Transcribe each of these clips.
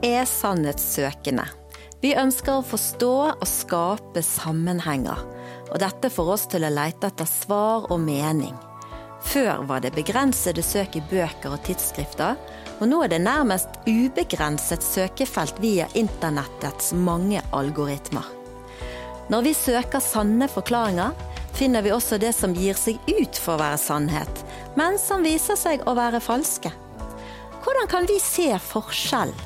Er sannhetssøkende. Vi ønsker å forstå og skape sammenhenger. Og dette får oss til å lete etter svar og mening. Før var det begrensede søk i bøker og tidsskrifter, og nå er det nærmest ubegrenset søkefelt via internettets mange algoritmer. Når vi søker sanne forklaringer, finner vi også det som gir seg ut for å være sannhet, men som viser seg å være falske. Hvordan kan vi se forskjell?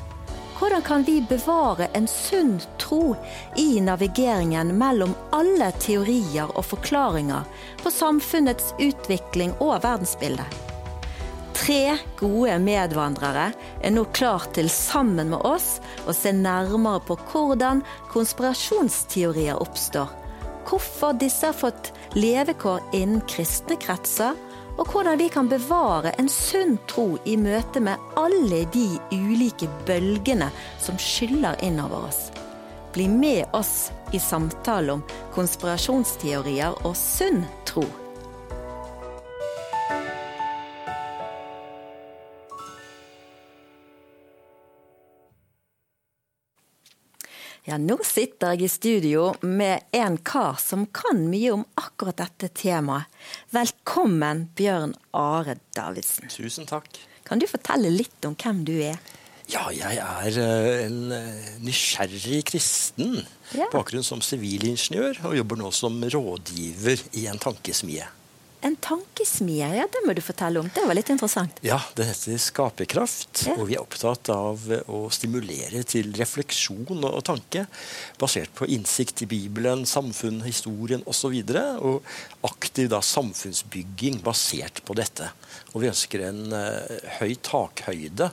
Hvordan kan vi bevare en sunn tro i navigeringen mellom alle teorier og forklaringer på samfunnets utvikling og verdensbildet? Tre gode medvandrere er nå klar til sammen med oss å se nærmere på hvordan konspirasjonsteorier oppstår, hvorfor disse har fått levekår innen kristne kretser, og hvordan vi kan bevare en sunn tro i møte med alle de ulike bølgene som skyller innover oss. Bli med oss i samtale om konspirasjonsteorier og sunn tro. Ja, nå sitter jeg i studio med en kar som kan mye om akkurat dette temaet. Velkommen, Bjørn Are Davidsen. Tusen takk. Kan du fortelle litt om hvem du er? Ja, jeg er eh, en eh, nysgjerrig kristen. Ja. Bakgrunn som sivilingeniør, og jobber nå som rådgiver i en tankesmie. En tankesmie, ja, det må du fortelle om. Det var litt interessant. Ja, det heter Skaperkraft, Ja. og vi er opptatt av å stimulere til refleksjon og tanke basert på innsikt i Bibelen, samfunn, historien osv. Og, så og aktiv da, samfunnsbygging basert på dette. Og vi ønsker en uh, høy takhøyde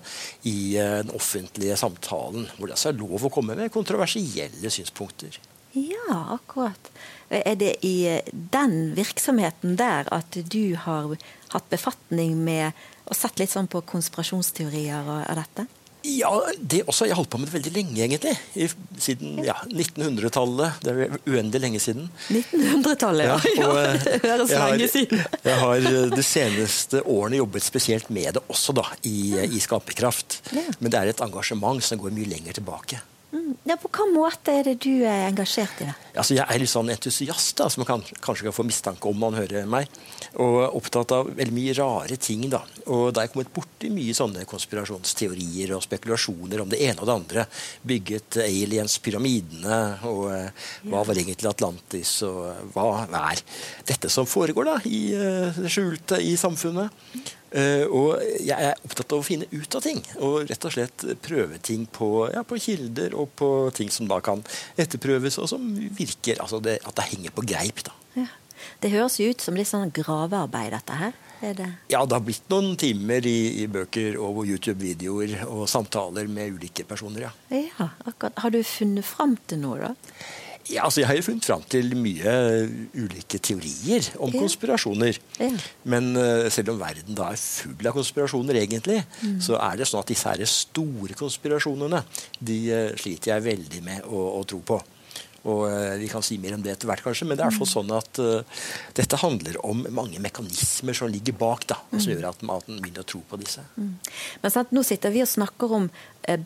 i uh, den offentlige samtalen, hvor det altså er lov å komme med kontroversielle synspunkter. Ja, akkurat. Er det i den virksomheten der at du har hatt befatning med og sett litt sånn på konspirasjonsteorier og dette? Ja, det også. Jeg har holdt på med det veldig lenge, egentlig. I, siden ja, 1900-tallet. Det er uendelig lenge siden. 1900-tallet, ja. Ja, og, eh, det høres jeg har- lenge siden. Jeg har eh, de seneste årene jobbet spesielt med det også, da, i, i Skaperkraft. Ja. Men det er et engasjement som går mye lenger tilbake. Mm. Ja, på hvilken måte er det du er engasjert i det? Altså, jeg er litt sånn entusiast, da, som man kan, kanskje kan få mistanke om man hører meg. Og opptatt av veldig mye rare ting. da. Og da er jeg kommet borti mye sånne konspirasjonsteorier og spekulasjoner om det ene og det andre. Bygget aliens pyramidene, og eh, hva var egentlig Atlantis, og hva er dette som foregår da, i eh, det skjulte i samfunnet? Eh, og jeg er opptatt av å finne ut av ting, og rett og slett prøve ting på, ja, på kilder og på ting som da kan etterprøves, og som virker altså det, at det henger på greip. da. Ja. Det høres jo ut som litt sånn gravearbeid, dette her. Er det? Ja, det har blitt noen timer i, i bøker og YouTube-videoer og samtaler med ulike personer, ja. Ja, akkurat. Har du funnet fram til noe, da? Ja altså, jeg har jo funnet fram til mye ulike teorier om Ja. konspirasjoner. Ja. Men uh, selv om verden da er full av konspirasjoner, egentlig, så er det sånn at disse her store konspirasjonene de uh, sliter jeg veldig med å, å tro på. Og uh, Vi kan si mer om det etter hvert, kanskje, men det er fall sånn at dette handler om mange mekanismer som ligger bak, da, og som gjør at maten begynner å tro på disse. Men sant, nå sitter vi og snakker om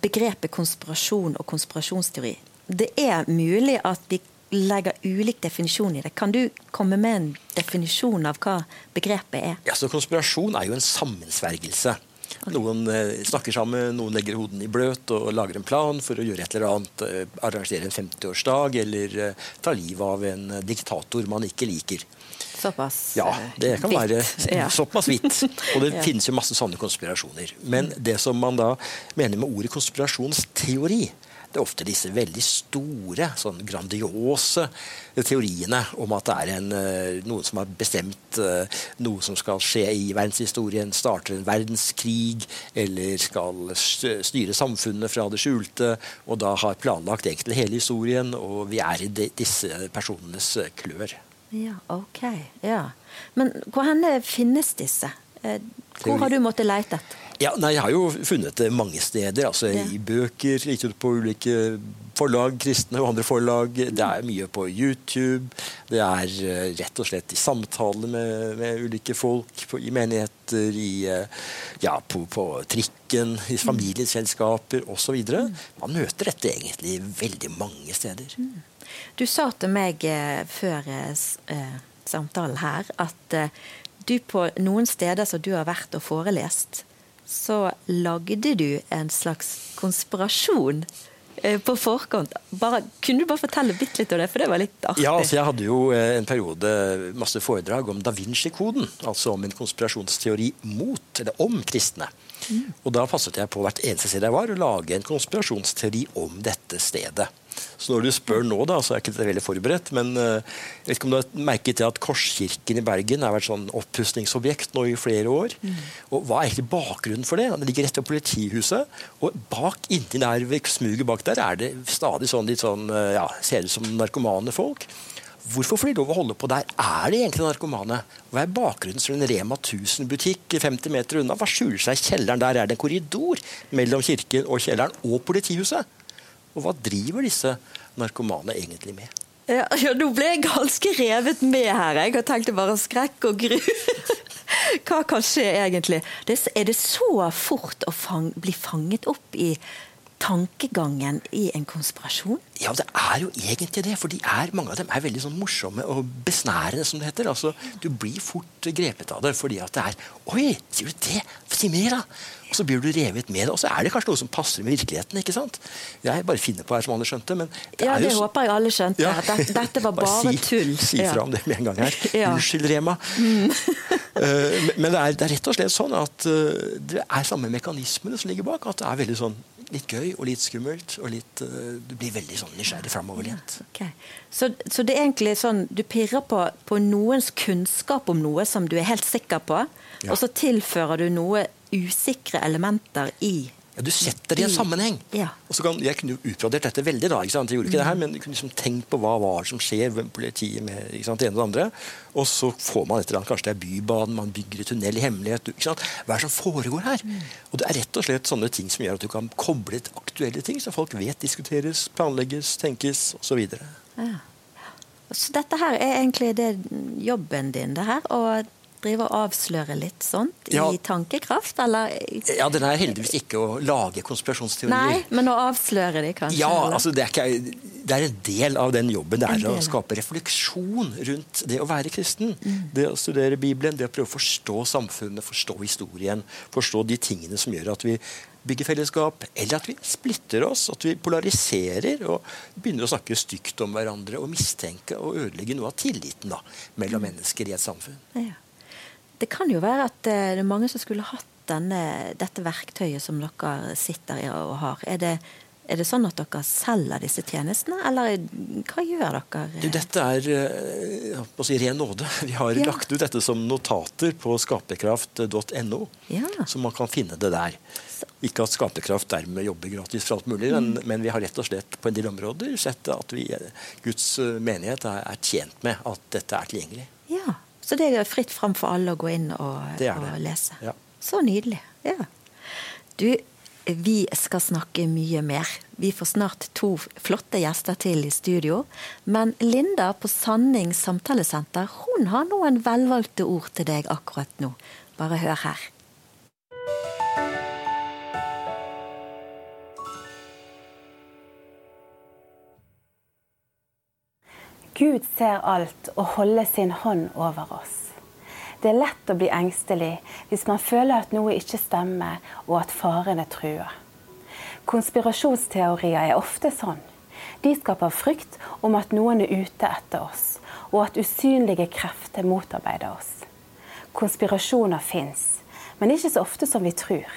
begrepet konspirasjon og konspirasjonsteori. Det er mulig at vi legger ulik definisjon i det. Kan du komme med en definisjon av hva begrepet er? Ja, så Konspirasjon er jo en sammensvergelse. Noen eh, snakker sammen, noen legger hodene i bløt og lager en plan for å gjøre et eller annet. Eh, arrangere en 50-årsdag eller eh, ta livet av en eh, diktator man ikke liker. Såpass Ja, eh, det kan vidt. være Ja. såpass vidt. Og det Ja. finnes jo masse sånne konspirasjoner. Men det som man da mener med ordet konspirasjonsteori, det er ofte disse veldig store, sånn grandiose teoriene om at det er en, eh, noen som har bestemt eh, noe som skal skje i verdenshistorien, starter en verdenskrig, eller skal styre samfunnet fra det skjulte, og da har planlagt egentlig hele historien, og vi er i de, disse personenes eh, klør. Ja, ok. Ja. Men hvor henne finnes disse? Hvor har du måttet lete etter? Ja, nei, Jeg har jo funnet det mange steder. altså Ja. I bøker, gitt ut på ulike forlag, kristne og andre forlag. Det er mye på YouTube. Det er eh, rett og slett i samtaler med, med ulike folk på, i menigheter, i, eh, ja, på, på trikken, i familieselskaper osv. Man møter dette egentlig veldig mange steder. Du sa til meg eh, før samtalen her at du på noen steder som du har vært og forelest, så lagde du en slags konspirasjon eh, på forkant. Bare, kunne du bare fortelle bitte litt om det, for det var litt artig? Ja, altså Jeg hadde jo eh, en periode masse foredrag om da Vinci-koden. Altså om en konspirasjonsteori mot, eller om kristne. Mm. Og da passet jeg på hvert eneste sted jeg var, å lage en konspirasjonsteori om dette stedet. Så når du spør nå, da, så er ikke dette veldig forberedt. Men uh, jeg vet ikke om du har merket til at Korskirken i Bergen har vært sånn oppussingsobjekt nå i flere år. Mm. Og Hva er egentlig bakgrunnen for det? Det ligger rett ved politihuset. Og bak inntil der, smuget bak der er det stadig sånn litt sånn, uh, ja, ser ut som narkomane folk. Hvorfor får de lov å holde på der? Er de egentlig narkomane? Hva er bakgrunnen for en Rema 1000-butikk 50 meter unna? Hva skjuler seg i kjelleren? Der er det en korridor mellom kirken og kjelleren og politihuset. Og hva driver disse narkomane egentlig med? Ja, ja, Nå ble jeg ganske revet med her. Jeg har tenkt bare skrekk og gru. Hva kan skje egentlig? Er det så fort å fang, bli fanget opp i tankegangen i en konspirasjon? Ja, det er jo egentlig det. For de er, mange av dem er veldig sånn morsomme og besnærende, som det heter. Altså, du blir fort grepet av det fordi at det er Oi, sier du det? Si mer, da! Og så blir du revet med det. Og så er det kanskje noe som passer med virkeligheten. ikke sant? Jeg bare finner på her som alle skjønte. men det Ja, det jo... håper jeg alle skjønte. Ja. Dette, dette var bare, bare si, tull. Si fra om det med en gang her. Ja. Unnskyld, Rema. Mm. uh, men det er, det er, rett og slett sånn at uh, det er samme mekanismene som ligger bak. At det er veldig sånn litt gøy og litt skummelt. og litt, uh, Du blir veldig sånn nysgjerrig framoverlent. Okay. Så, så, det er egentlig sånn du pirrer på, på, noens kunnskap om noe som du er helt sikker på, ja. og så tilfører du noe usikre elementer i ja, Du setter det i en sammenheng. Ja. Og så kan, jeg kunne jo utbrodert dette veldig, da. ikke sant? Jeg gjorde ikke det her, men jeg kunne liksom tenkt på hva var som skjer med politiet med ikke sant, det ene og det andre. Og så får man et eller annet, kanskje det er Bybanen, man bygger et tunnel i hemmelighet. ikke sant? Hva er det som foregår her? Mm. Og det er rett og slett sånne ting som gjør at du kan koble et aktuelle ting, så folk vet diskuteres, planlegges, tenkes osv. Ja. Så dette her er egentlig det jobben din, det her. Og drive og avsløre litt sånt ja. i tankekraft, eller? Ja, den er heldigvis ikke å lage konspirasjonsteorier. Nei, men å avsløre de, kanskje? Ja, altså det er, ikke, det er, en del av den jobben. Det er å skape refleksjon rundt det å være kristen. Mm. Det å studere Bibelen, det å prøve å forstå samfunnet, forstå historien, forstå de tingene som gjør at vi bygger fellesskap, eller at vi splitter oss, at vi polariserer og begynner å snakke stygt om hverandre og mistenke og ødelegge noe av tilliten da, mellom mm. mennesker i et samfunn. Ja. Det kan jo være at eh, det er mange som skulle hatt denne, dette verktøyet som dere sitter i og har. Er det, er det sånn at dere selger disse tjenestene, eller hva gjør dere? Du, dette er på å si, ren nåde. Vi har ja. lagt ut dette som notater på skaperkraft.no, ja. så man kan finne det der. Ikke at Skaperkraft dermed jobber gratis for alt mulig, mm. men, vi har rett og slett på en del områder sett at vi, Guds menighet er, er tjent med at dette er tilgjengelig. Ja. Så det er fritt fram for alle å gå inn og, det det. og lese. Ja. Så nydelig. Ja. Du, vi skal snakke mye mer. Vi får snart to flotte gjester til i studio. Men Linda på Sanning samtalesenter hun har noen velvalgte ord til deg akkurat nå. Bare hør her. Gud ser alt og holder sin hånd over oss. Det er lett å bli engstelig hvis man føler at noe ikke stemmer, og at faren er trua. Konspirasjonsteorier er ofte sånn. De skaper frykt om at noen er ute etter oss, og at usynlige krefter motarbeider oss. Konspirasjoner fins, men ikke så ofte som vi tror.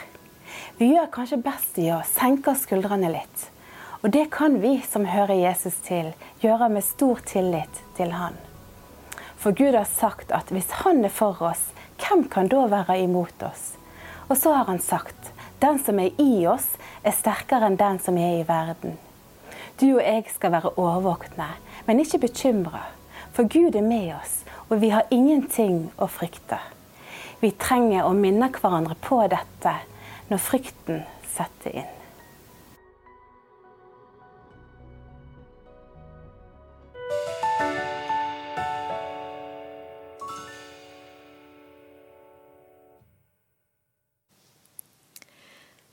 Vi gjør kanskje best i å senke skuldrene litt og det kan vi som hører Jesus til, gjøre med stor tillit til Han. For Gud har sagt at hvis Han er for oss, hvem kan da være imot oss? Og så har Han sagt den som er i oss, er sterkere enn den som er i verden. Du og jeg skal være årvåkne, men ikke bekymra. For Gud er med oss, og vi har ingenting å frykte. Vi trenger å minne hverandre på dette når frykten setter inn.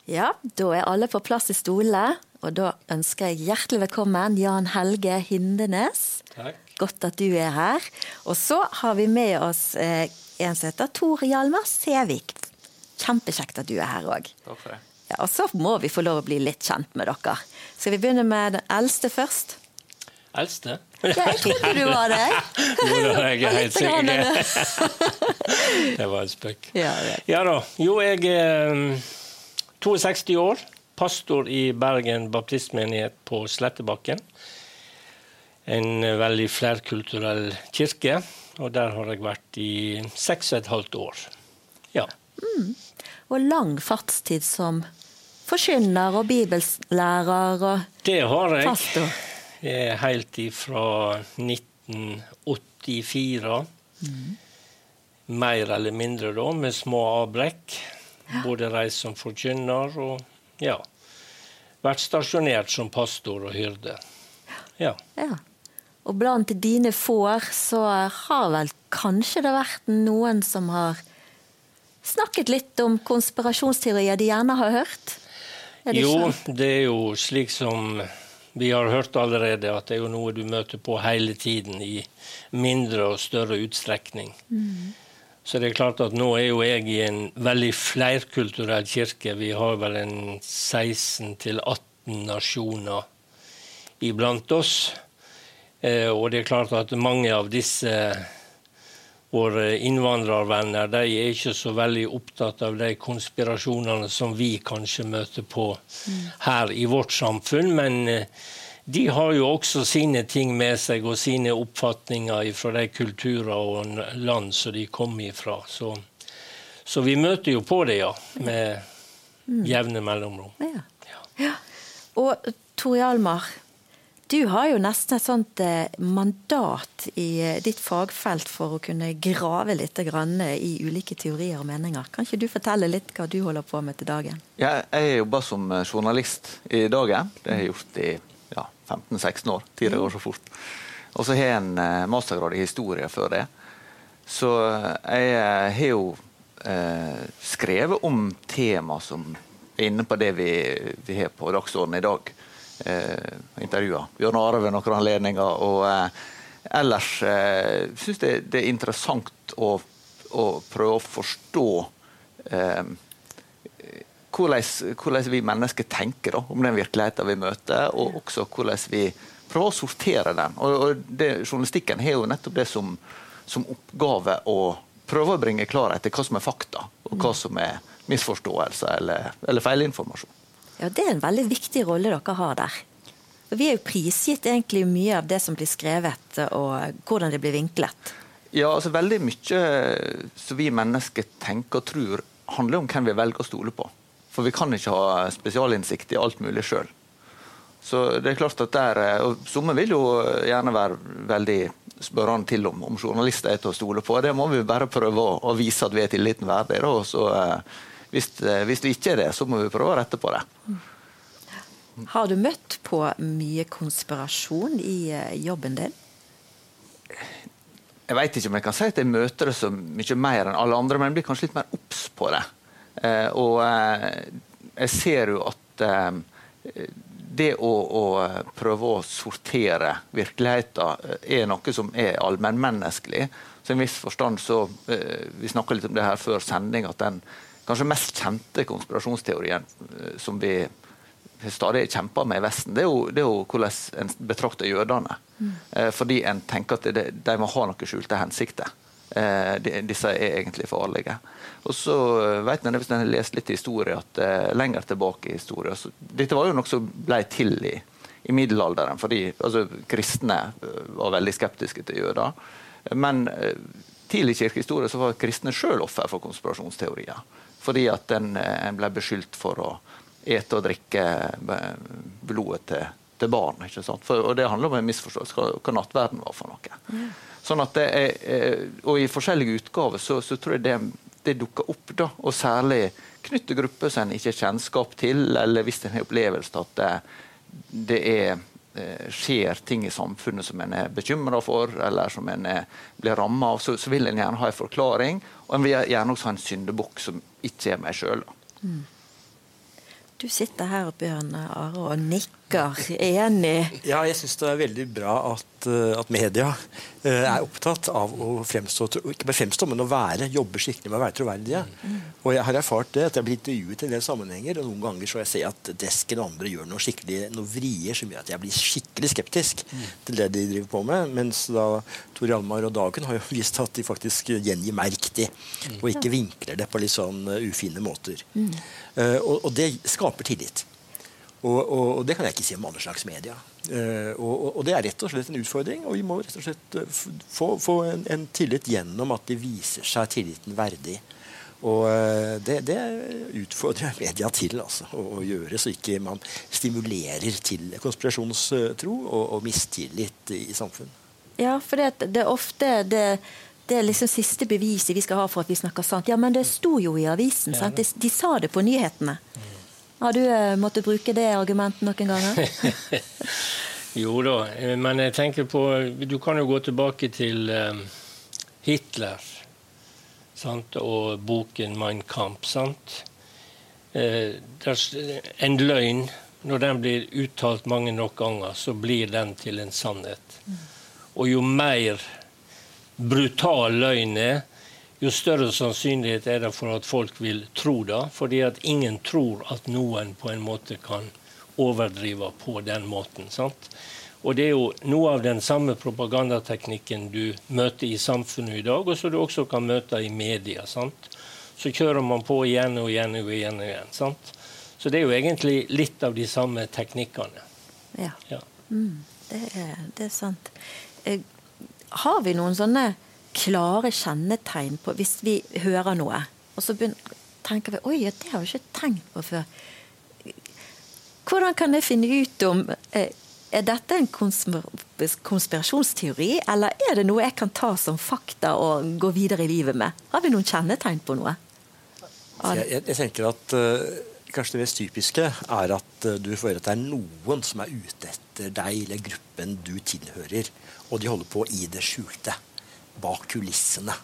Ja, da er alle på plass i stolene. Og da ønsker jeg hjertelig velkommen Jan Helge Hindenes. Takk. Godt at du er her. Og så har vi med oss eh, en som heter Tor Hjalmar Sævik. Kjempekjekt at du er her òg. Ja, og så må vi få lov å bli litt kjent med dere. Skal vi begynne med den eldste først? Eldste? Ja, jeg trodde du var det. Jo da, jeg er helt sikker. Det var en spøk. Ja, ja. Da. Jo, jeg mm, 62 år. Pastor i Bergen baptistmenighet på Slettebakken. En eh, veldig flerkulturell kirke. Og der har jeg vært i seks og et halvt år. Ja. Og lang fartstid som forkynner og bibellærer og Det har jeg. pastor. Helt ifra 1984. Mer eller mindre da, med små avbrekk. Både reist som forkynner og ja. Vært stasjonert som pastor og hyrde. Ja. Ja. Og blant dine får så har vel kanskje det vært noen som har snakket litt om konspirasjonsteorier de gjerne har hørt? Det Jo, ikke? det er jo slik som vi har hørt allerede, at det er jo noe du møter på hele tiden i mindre og større utstrekning. Så det er klart at nå er jo jeg i en veldig flerkulturell kirke. Vi har vel en 16-18 nasjoner iblant oss. Eh, og det er klart at mange av disse våre innvandrervenner de er ikke så veldig opptatt av de konspirasjonene som vi kanskje møter på her i vårt samfunn. Men eh, de har jo også sine ting med seg og sine oppfatninger fra de kulturer og land som de kommer ifra. Så, så vi møter jo på det, ja. Med jevne mellomrom. Ja. ja. Og Tore Hjalmar, du har jo nesten et sånt eh, mandat i eh, ditt fagfelt for å kunne grave litt grann i ulike teorier og meninger. Kan ikke du fortelle litt hva du holder på med til dagen? Ja, jeg jobber som eh, journalist i dagen. Det har jeg gjort i 15-16 år. Tida går så fort. Og så har jeg en eh, mastergrad i historie før det. Så eh, jeg eh, har jo eh, skrevet om tema som er inne på det vi, vi har på dagsordenen i dag. Eh, Intervjua Bjørn Are ved noen anledninger. Og eh, ellers eh, syns jeg det er interessant å, å prøve å forstå eh, hvordan, hvordan vi mennesker tenker da, om den virkeligheten vi møter, og også hvordan vi prøver å sortere den. Og, og det, Journalistikken har jo nettopp det som, som oppgave å prøve å bringe klarhet i hva som er fakta, og hva som er misforståelser eller, eller feilinformasjon. Ja, Det er en veldig viktig rolle dere har der. Vi er jo prisgitt egentlig mye av det som blir skrevet, og hvordan det blir vinklet. Ja, altså Veldig mye som vi mennesker tenker og tror, handler om hvem vi velger å stole på. For vi kan ikke ha spesialinnsikt i alt mulig sjøl. Så det er klart at der, og Somme vil jo gjerne være veldig spørrende til om, om journalister er til å stole på. Det må vi bare prøve å, å vise at vi er tilliten verdig. Da. Så, eh, hvis, eh, hvis vi ikke er det, så må vi prøve å rette på det. Har du møtt på mye konspirasjon i eh, jobben din? Jeg vet ikke om jeg kan si at jeg møter det så mye mer enn alle andre, men jeg blir kanskje litt mer obs på det. Eh, og eh, jeg ser jo at eh, det å, å prøve å sortere virkeligheten er noe som er allmennmenneskelig. Så i en viss forstand så Vi snakka litt om det her før sending, at den kanskje mest kjente konspirasjonsteorien som vi stadig kjemper med i Vesten, det er jo, det er jo hvordan en betrakter jødene. Eh, fordi en tenker at det, de må ha noen skjulte hensikter. Eh, disse er egentlig farlige. Og så eh, vet man, hvis en har lest litt historie, at eh, lenger tilbake i historien så, Dette var jo noe som ble til i, i middelalderen, fordi altså, kristne var veldig skeptiske til jøder. Men tidlig i kirkehistorie så var kristne sjøl offer for konspirasjonsteorier. Fordi at en, ble beskyldt for å ete og drikke blodet til, til barn. ikke sant? For, og Det handler om en misforståelse hva, hva nattverden var for noe. Sånn at det er, eh, og I forskjellige utgaver så, så tror jeg det, det dukker opp. da, Og særlig knytter grupper som en ikke har kjennskap til, eller hvis en har opplevelse at det, det er, eh, skjer ting i samfunnet som en er bekymra for, eller som en er, blir ramma av, så, så vil en gjerne ha en forklaring. Og en vil gjerne også ha en syndebukk som ikke er meg sjøl. Du sitter her, Bjørn Are, og nikker enig. Ja, jeg syns det er veldig bra at, eh, at media uh, er opptatt av å fremstå, ikke bare fremstå, men å være, jobbe skikkelig med å være troverdige. Og jeg har erfart det, at jeg blir intervjuet i en del sammenhenger, og noen ganger så jeg ser at desken og andre gjør noe skikkelig, noe vrier som gjør at jeg blir skikkelig skeptisk til det de driver på med. Mens da Tor Hjalmar og Dagen har jo vist at de faktisk gjengir meg riktig, og ikke vinkler det på litt sånn uh, ufine måter. Mm. Og, og det skaper tillit. Og, og, og, det kan jeg ikke si om andre slags media. Uh, og, og, det er rett og slett en utfordring. Og vi må rett og slett uh, få, få en, en, tillit gjennom at de viser seg tilliten verdig. Og uh, det, det, utfordrer media til altså, å, å, gjøre, så ikke man stimulerer til konspirasjonstro og, mistillit i, samfunn. Ja, for det, det er ofte det det er liksom siste beviset vi skal ha for at vi snakker sant. Ja, men det sto jo i avisen. Ja. De, de, sa det på nyhetene. Har du eh, måttet bruke det argumentet noen ganger? jo da, eh, men jeg tenker på Du kan jo gå tilbake til um, Hitler sant? og boken 'Mein Kampf'. Sant? Eh, en løgn, når den blir uttalt mange nok ganger, så blir den til en sannhet. Mm. Og jo mer brutal løgn er, jo større sannsynlighet er det for at folk vil tro det. Fordi at ingen tror at noen på en måte kan overdrive på den måten. sant? Og Det er jo noe av den samme propagandateknikken du møter i samfunnet i dag, og som du også kan møte i media. sant? Så kjører man på igjen og igjen og igjen. og igjen, sant? Så det er jo egentlig litt av de samme teknikkene. Ja, ja. Mm, det, er, det, er, sant. Eh, har vi noen sånne klare kjennetegn på hvis vi hører noe, og så tenker vi oi, det har vi ikke tenkt på før. Hvordan kan jeg finne ut om eh, er dette en konspirasjonsteori, eller er det noe jeg kan ta som fakta og gå videre i livet med? Har vi noen kjennetegn på noe? Jeg, jeg, jeg, tenker at uh, kanskje det mest typiske er at uh, du høre at det er noen som er ute etter deg eller gruppen du tilhører. Og de holder på i det skjulte. Bak kulissene.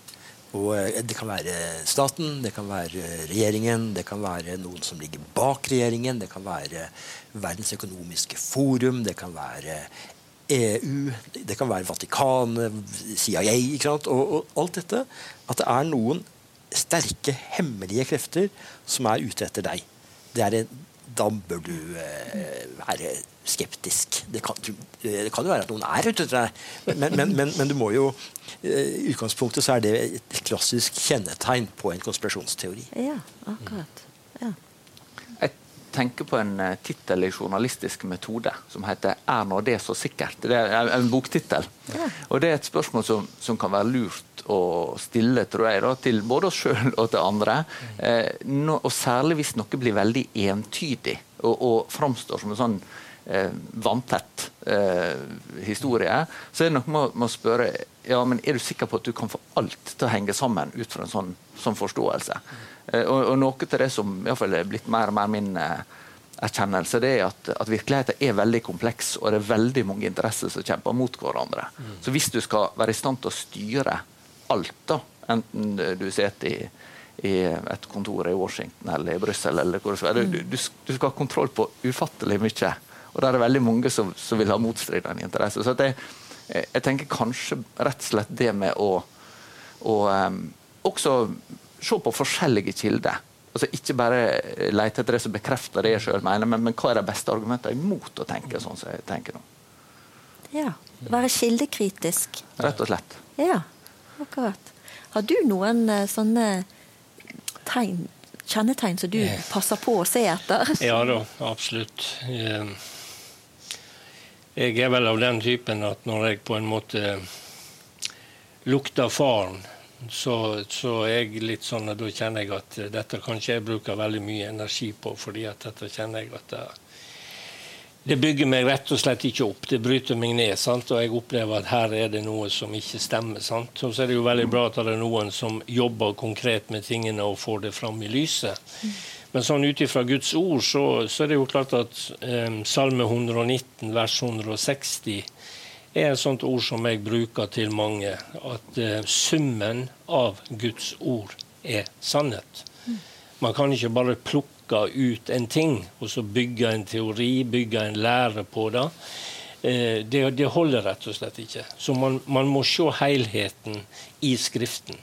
Og eh, Det kan være staten, det kan være regjeringen, det kan være noen som ligger bak regjeringen, det kan være Verdens økonomiske forum, det kan være EU, det kan være Vatikanet, CIA ikke sant? Og, og, alt dette. At det er noen sterke, hemmelige krefter som er ute etter deg. Det er en, da bør du eh, være skeptisk. Det kan, det kan, jo være at noen er ute etter deg, men, men, men, men, du må jo eh, I utgangspunktet så er det et klassisk kjennetegn på en konspirasjonsteori. Ja, akkurat. Tenker på en uh, tittel i journalistisk metode som heter 'Er nå det så sikkert?' Det er en boktittel. Ja. Og det er et spørsmål som, som, kan være lurt å stille tror jeg, da, til både oss sjøl og til andre. Eh, no, og særlig hvis noe blir veldig entydig og, og framstår som en sånn eh, vanntett eh, historie, så er det noe med, med, å spørre ja, men er du sikker på at du kan få alt til å henge sammen ut fra en sånn, sånn forståelse. Eh, og, og, noe til det som i fall er blitt mer og mer min eh, erkjennelse, det er at, at, virkeligheten er veldig kompleks, og det er veldig mange interesser som kjemper mot hverandre. Mm. Så hvis du skal være i stand til å styre alt, da, enten du sitter i i et kontor i Washington eller i Brussel. Eller hvor du, du, du, skal ha kontroll på ufattelig mye. Og der er det veldig mange som, som vil ha motstridende interesser. Så jeg, jeg, tenker kanskje rett og slett det med å, å um, også se på forskjellige kilder. Altså Ikke bare lete etter det som bekrefter det jeg sjøl mener, men, men, hva er de beste argumentene imot å tenke sånn som jeg tenker nå. Ja. Være kildekritisk. Rett og slett. Ja, akkurat. Har du noen uh, sånne tegn, kjennetegn som du passer på å se etter? Ja da, absolutt. Uh, jeg er vel av den typen at når jeg på en måte lukter faren, så, så jeg litt sånn da kjenner jeg at dette kan ikke jeg bruke veldig mye energi på, fordi at dette kjenner jeg at det, det bygger meg rett og slett ikke opp. Det bryter meg ned. Sant? Og jeg opplever at her er det noe som ikke stemmer. Sant? Og så er det jo veldig bra at det er noen som jobber konkret med tingene og får det fram i lyset. Men sånn ut ifra Guds ord så, så, er det jo klart at um, Salme 119 vers 160 er et sånt ord som jeg bruker til mange. At eh, summen av Guds ord er sannhet. Man kan ikke bare plukke ut en ting, og så bygge en teori, bygge en lære på det. Eh, det, det, holder rett og slett ikke. Så man, man må se helheten i Skriften.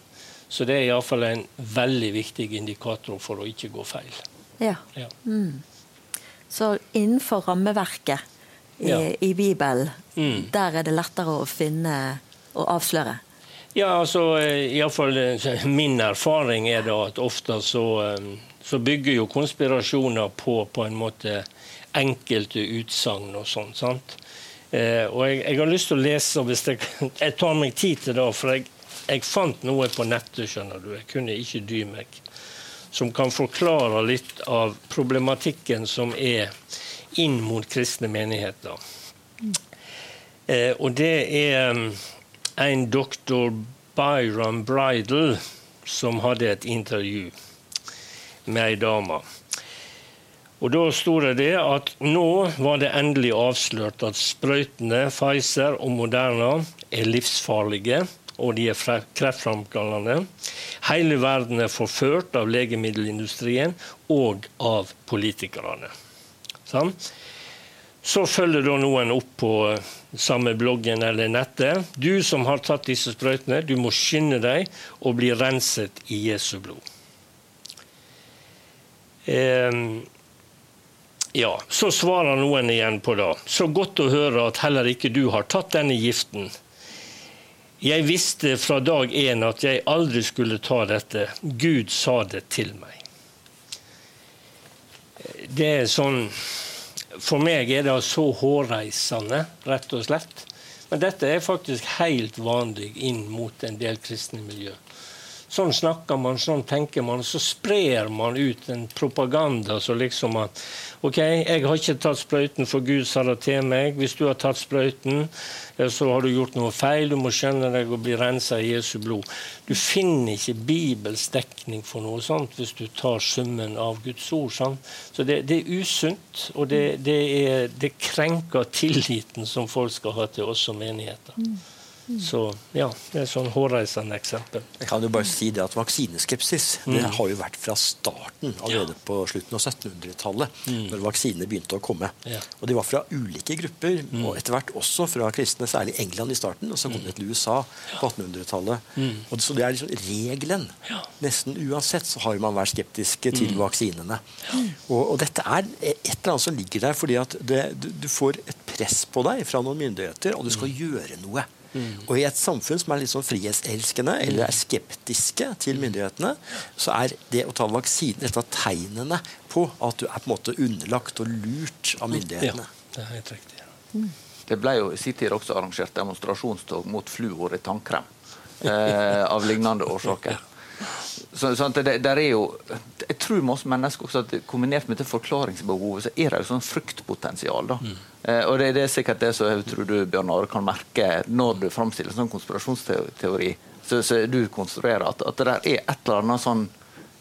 Så det er iallfall en veldig viktig indikator for å ikke gå feil. Ja. ja. Mm. Så innenfor rammeverket i, ja. i Bibelen, mm. der er det lettere å finne og avsløre? Ja, altså eh, iallfall eh, min erfaring er da at ofte så, så bygger jo konspirasjoner på på en måte enkelte utsagn og sånn. sant? Eh, og jeg, jeg, har lyst til å lese, hvis jeg, jeg tar meg tid til det, for jeg, jeg, fant noe på nettet, skjønner du. Jeg kunne ikke dy meg. Som kan forklare litt av problematikken som er inn mot kristne menigheter. Eh, og det er um, en doktor Byron Bridal som hadde et intervju med ei dame. Og Da sto det det at nå var det endelig avslørt at sprøytene Pfizer og Moderna er livsfarlige, og de er kreftframkallende. Hele verden er forført av legemiddelindustrien og av politikerne. Sånn? Så følger da noen opp på samme bloggen eller nettet. Du som har tatt disse sprøytene, du må skynde deg og bli renset i Jesu blod. Eh, ja, Så svarer noen igjen på det. Så godt å høre at heller ikke du har tatt denne giften. Jeg visste fra dag én at jeg aldri skulle ta dette. Gud sa det til meg. Det er sånn For meg er det så hårreisende, rett og slett. Men dette er faktisk helt vanlig inn mot en del kristne miljø. Sånn snakker man, sånn tenker man. Så sprer man ut en propaganda så liksom at OK, jeg har ikke tatt sprøyten, for Gud sa det til meg. Hvis du har tatt sprøyten, så har du gjort noe feil. Du må skjønne deg og bli rensa i Jesu blod. Du finner ikke Bibels dekning for noe sånt hvis du tar summen av Guds ord. Sant? Så det, det, er usunt, og det, det, er, det, krenker tilliten som folk skal ha til oss som menigheter. Mm. Så ja, det er et sånn hårreisende eksempel. Jeg kan jo bare si det at Vaksineskepsis mm. det har jo vært fra starten, allerede ja. på slutten av 1700-tallet, mm. når vaksinene begynte å komme. Ja. Og De var fra ulike grupper, mm. og etter hvert også fra kristne, særlig England i starten. Og så kom det til USA på 1800-tallet. Mm. Så det er liksom regelen. Nesten uansett så har man vært skeptiske til mm. vaksinene. Og, og, dette er et eller annet som ligger der, fordi at det, du, du får et press på deg fra noen myndigheter, og du skal mm. gjøre noe. Mm. Og i et samfunn som er litt sånn frihetselskende eller er skeptiske til myndighetene, så er det å ta vaksine et av tegnene på at du er på en måte underlagt og lurt av myndighetene. Ja, det er helt riktig. Mm. Det ble jo i sin tid også arrangert demonstrasjonstog mot fluor i tannkrem. Eh, av lignende årsaker. Så, så det, der er jo, jeg tror med oss mennesker også at kombinert med det forklaringsbehovet, så er det jo sånn fryktpotensial. da. Mm. Eh, og det, det, er sikkert det som jeg tror du Bjørn Are, kan merke når du framstiller sånn konspirasjonsteori. Så, så du konstruerer at, at, det der er et eller annet sånn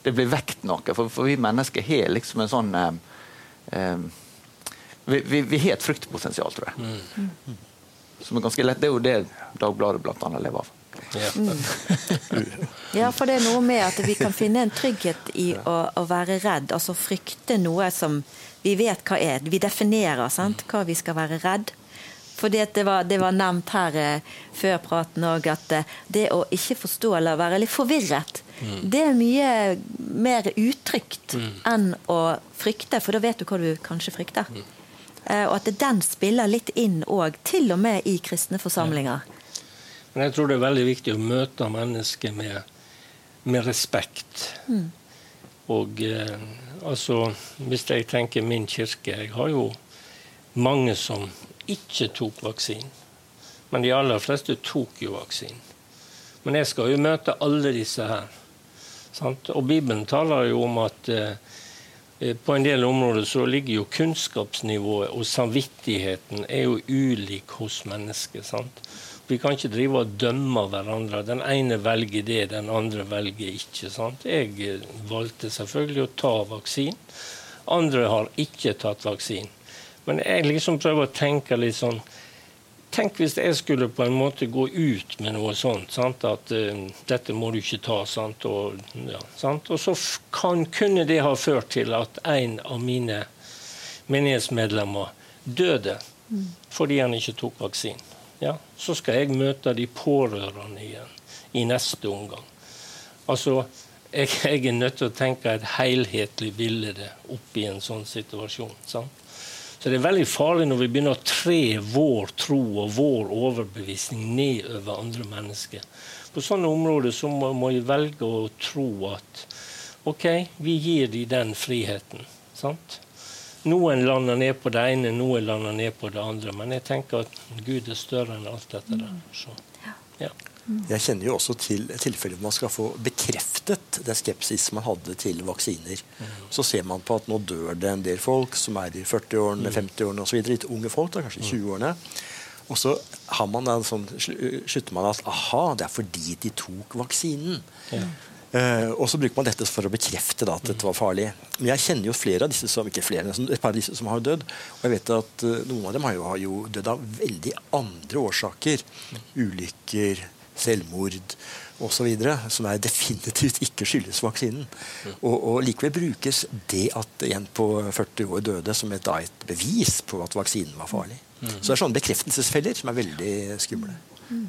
Det blir vekt noe. For, for vi mennesker har liksom en sånn eh, eh, vi, vi, vi, har et fryktpotensial, tror jeg. Mm. Som er ganske lett. Det er jo det Dagbladet bl.a. lever av. Mm. ja, for det er noe med at vi kan finne en trygghet i å, å være redd, altså frykte noe som vi vet hva er. Vi definerer sant? hva vi skal være redd. Fordi det var, det var nevnt her eh, før praten òg at eh, det å ikke forstå eller være litt forvirret, mm. det er mye mer utrygt mm. enn å frykte, for da vet du hva du kanskje frykter. Mm. Eh, og at den spiller litt inn òg, til og med i kristne forsamlinger. Ja. Men jeg tror det er veldig viktig å møte mennesker med, med respekt. Mm. Og eh, altså, hvis jeg tenker min kirke Jeg har jo mange som ikke tok vaksinen. Men de aller fleste tok jo vaksinen. Men jeg skal jo møte alle disse her. Sant? Og Bibelen taler jo om at eh, på en del områder så ligger jo kunnskapsnivået og samvittigheten er jo ulik hos mennesker. sant? Vi kan ikke drive og dømme hverandre. Den ene velger det, den andre velger ikke. Sant? Jeg eh, valgte selvfølgelig å ta vaksinen. Andre har ikke tatt vaksinen. Men jeg liksom prøver å tenke litt sånn Tenk hvis jeg skulle på en måte gå ut med noe sånt. Sant? At uh, dette må du ikke ta. Sant? Og, ja, sant? og, så kan, kunne det ha ført til at en av mine menighetsmedlemmer døde mm. fordi han ikke tok vaksinen. Ja, så skal jeg møte de pårørende igjen i neste omgang. Altså, jeg, jeg, er nødt til å tenke et helhetlig bilde oppi en sånn situasjon. Sant? Så det er veldig farlig når vi begynner å tre vår tro og vår overbevisning ned over andre mennesker. På sånne områder så må, må vi velge å tro at OK, vi gir dem den friheten. Sant? Noen lander ned på det ene, noen lander ned på det andre. Men jeg tenker at Gud er større enn alt dette der. Så, ja. Jeg kjenner jo også til tilfeller hvor man skal få bekreftet den skepsis man hadde til vaksiner. Mm. Så ser man på at nå dør det en del folk som er i 40-årene, 50-årene osv. Litt unge folk, da, kanskje 20-årene. Og så har man en sånn, slutter man at aha, det er fordi de tok vaksinen. Ja. Uh, og så bruker man dette for å bekrefte da, at dette var farlig. Men jeg kjenner jo flere av disse som ikke flere, et par av disse som har dødd. Og jeg vet at uh, noen av dem har jo, har jo dødd av veldig andre årsaker. Ulykker, selvmord osv. Som er definitivt ikke skyldes vaksinen. Og, og, likevel brukes det at en på 40 år døde, som et, da, et bevis på at vaksinen var farlig. Mm. Så det er sånne bekreftelsesfeller som er veldig skumle. Mm.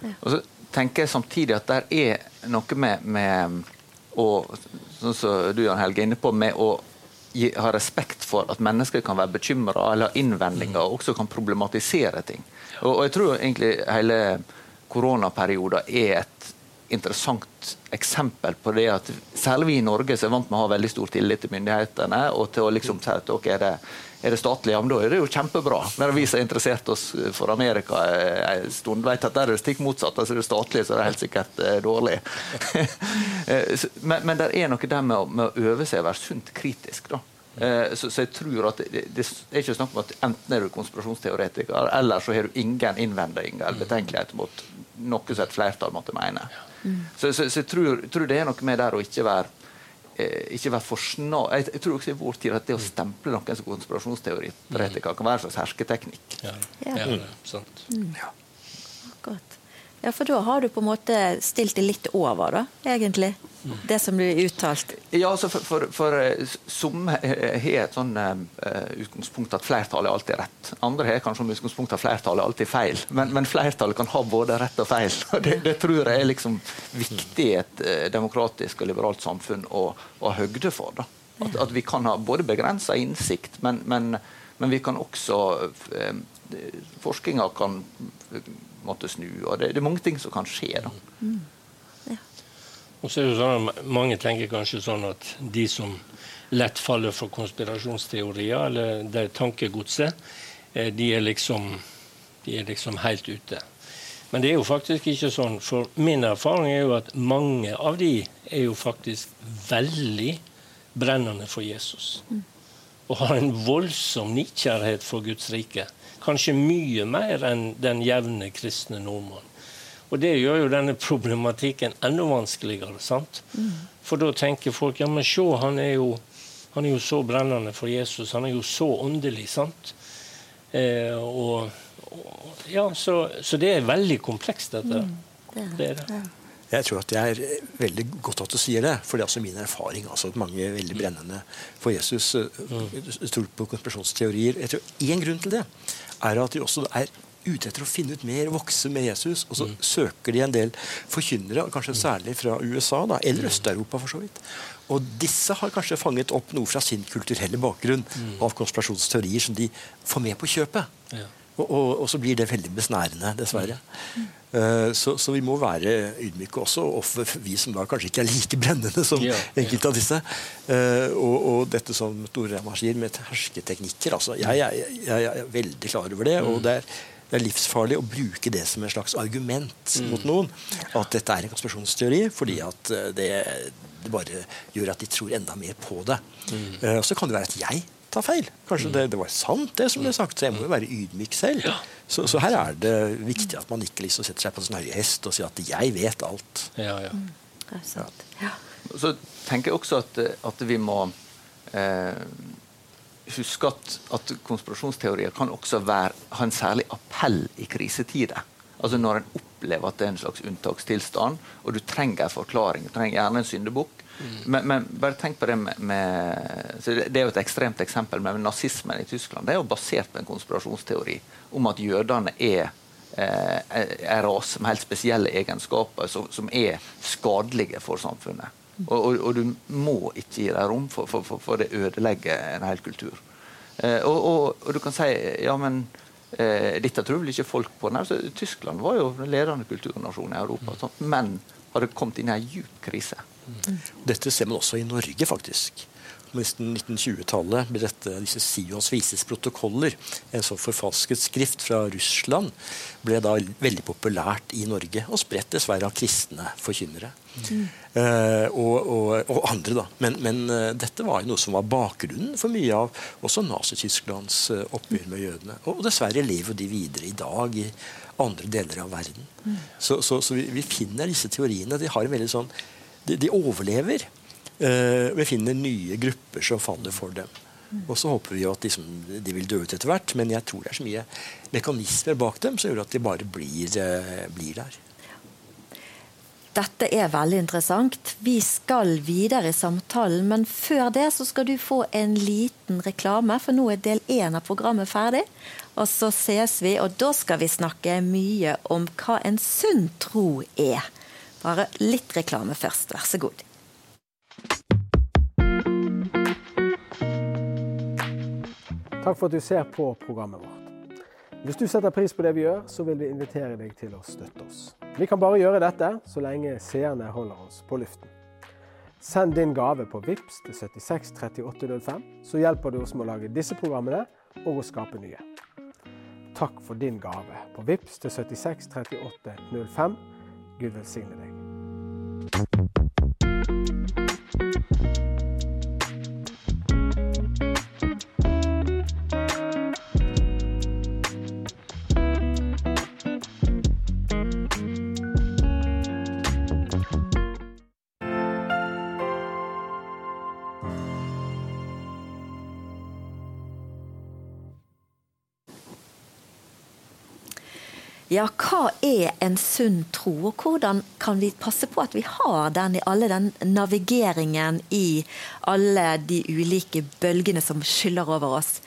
Ja. Og så tenker jeg samtidig at der er noe med, med å, sånn som du Jan Helge er inne på, med å gi, ha respekt for at mennesker kan være bekymra eller ha innvendinger, og også kan problematisere ting. Og, og jeg tror egentlig hele koronaperioden er et interessant eksempel på det at særlig vi i Norge som er vant med å ha veldig stor tillit til myndighetene og til å liksom si at dere er, det, er det statlig, ja, men da er det jo kjempebra. Men vi som har interessert oss for Amerika en stund, vet at der er det stikk motsatt. altså Det statlige så er det helt sikkert eh, dårlig. men, men det er noe der med med å øve seg å være sunt kritisk. da. Eh, så, så, jeg tror at det, det, er ikke snakk om at enten er du konspirasjonsteoretiker, eller så har du ingen innvendinger eller betenkelighet mot noe som et flertall måtte mene. Så, så, så, jeg tror, tror, det er noe med der å ikke være eh, ikke være for snar. Jeg, jeg, tror også i vår tid at det å stemple noen som konspirasjonsteoretiker kan være en slags hersketeknikk. Ja, ja. ja sant. Ja. Ja, for da har du på en måte stilt det litt over, da, egentlig? Det som blir uttalt? Ja, altså for, for, for eh, som har et sånn uh, utgangspunkt at flertallet er alltid rett. Andre har kanskje som utgangspunkt at flertallet er alltid feil. Men, men, flertallet kan ha både rett og feil. Det, det tror jeg er liksom viktig i et demokratisk og liberalt samfunn å, ha høgde for. da. At, at, vi kan ha både begrensa innsikt, men, men, men, vi kan også uh, Forskninga kan måtte snu. og det, det, er mange ting som kan skje. da. Mm. Ja. Og så er det sånn at Mange tenker kanskje sånn at de som lett faller for konspirasjonsteorier, eller det tankegodset, eh, de er liksom, de er liksom helt ute. Men det er jo faktisk ikke sånn. For min erfaring er jo at mange av de er jo faktisk veldig brennende for Jesus. Mm. Og har en voldsom nikjærhet for Guds rike. Kanskje mye mer enn den jevne kristne nordmann. Og Det gjør jo denne problematikken enda vanskeligere. sant? Mm. For da tenker folk ja, men se, han er, jo, han er jo så brennende for Jesus. Han er jo så åndelig. sant? Eh, og, og, ja, så, så, det er veldig komplekst, dette. Mm. Det, det er det. Jeg tror at det er veldig godt at du sier det, for det er også min erfaring. altså at Mange er veldig brennende for Jesus eh, mm. tror på konspirasjonsteorier. Jeg tror Én grunn til det er at de også er ute etter å finne ut mer, vokse med Jesus. Og så mm. søker de en del forkynnere, kanskje særlig fra USA, da, eller Øst-Europa for så vidt. Og disse har kanskje fanget opp noe fra sin kulturelle bakgrunn mm. av konspirasjonsteorier som de får med på kjøpet. Ja. Og, og, og, så blir det veldig besnærende, dessverre. Mm. Uh, så, så, vi må være ydmyke også, og vi som da kanskje ikke er like brennende som ja, enkelte ja. av disse. Uh, og, og, dette som Tore sier, med hersketeknikker. Altså, jeg, jeg, jeg, er veldig klar over det. og mm. det er, det er livsfarlig å bruke det som en slags argument mm. mot noen. At dette er en konspirasjonsteori, fordi at eh, det, det bare gjør at de tror enda mer på det. Mm. Uh, så kan det være at jeg ta feil. Kanskje mm. det, det, var sant, det som ble sagt. Så jeg må jo være ydmyk selv. Ja. Så, så, her er det viktig at man ikke liksom setter seg på en høye hest og sier at 'jeg vet alt'. Ja, ja. Mm. Det er sant. Ja. Så tenker jeg også at, at vi må eh, huske at, at konspirasjonsteorier kan også være, ha en særlig appell i krisetider. Altså Når en opplever at det er en slags unntakstilstand, og du trenger en forklaring. Du trenger gjerne en syndebukk. Men, men, bare tenk på det med, med Det er jo et ekstremt eksempel, men nazismen i Tyskland det er jo basert på en konspirasjonsteori om at jødene er eh, en rase med helt spesielle egenskaper som, som er skadelige for samfunnet. Og, og, og, du må ikke gi dem rom, for, for, for, for, det ødelegger en hel kultur. Eh, og, og, du kan si ja, men eh, dette tror vel ikke folk på. Nei, altså, Tyskland var jo den ledende kulturnasjonen i Europa, sånn, men hadde kommet inn i en djup krise. Dette ser man også i Norge, faktisk. På 1920-tallet ble dette, disse Sions vises protokoller, en sånn forfalsket skrift fra Russland, ble da veldig populært i Norge, og spredt dessverre av kristne forkynnere. Mm. Uh, og, og, og, andre, da. Men, men uh, dette var jo noe som var bakgrunnen for mye av også Nazi-Tysklands uh, oppgjør med jødene. Og dessverre lever de videre i dag i andre deler av verden. Mm. Så, så, så vi, vi, finner disse teoriene. De har en veldig sånn de, de overlever. Uh, vi finner nye grupper som faller for dem. Og så håper vi jo at liksom, de vil dø ut etter hvert, men jeg tror det er så mye mekanismer bak dem som gjør at de bare blir, uh, blir der. Dette er veldig interessant. Vi skal videre i samtalen, men før det så skal du få en liten reklame, for nå er del én av programmet ferdig. Og så ses vi, og da skal vi snakke mye om hva en sunn tro er. Bare litt reklame først, vær så god. Takk for at du ser på programmet vårt. Hvis du setter pris på det vi gjør, så vil vi invitere deg til å støtte oss. Vi kan bare gjøre dette så lenge seerne holder oss på luften. Send din gave på VIPS til 76 3805, så hjelper du oss med å lage disse programmene og å skape nye. Takk for din gave på VIPS til 76 3805. Gud velsigne deg. Ja, hva er en sunn tro, og hvordan kan vi passe på at vi har den i alle den navigeringen i alle de ulike bølgene som skyller over oss?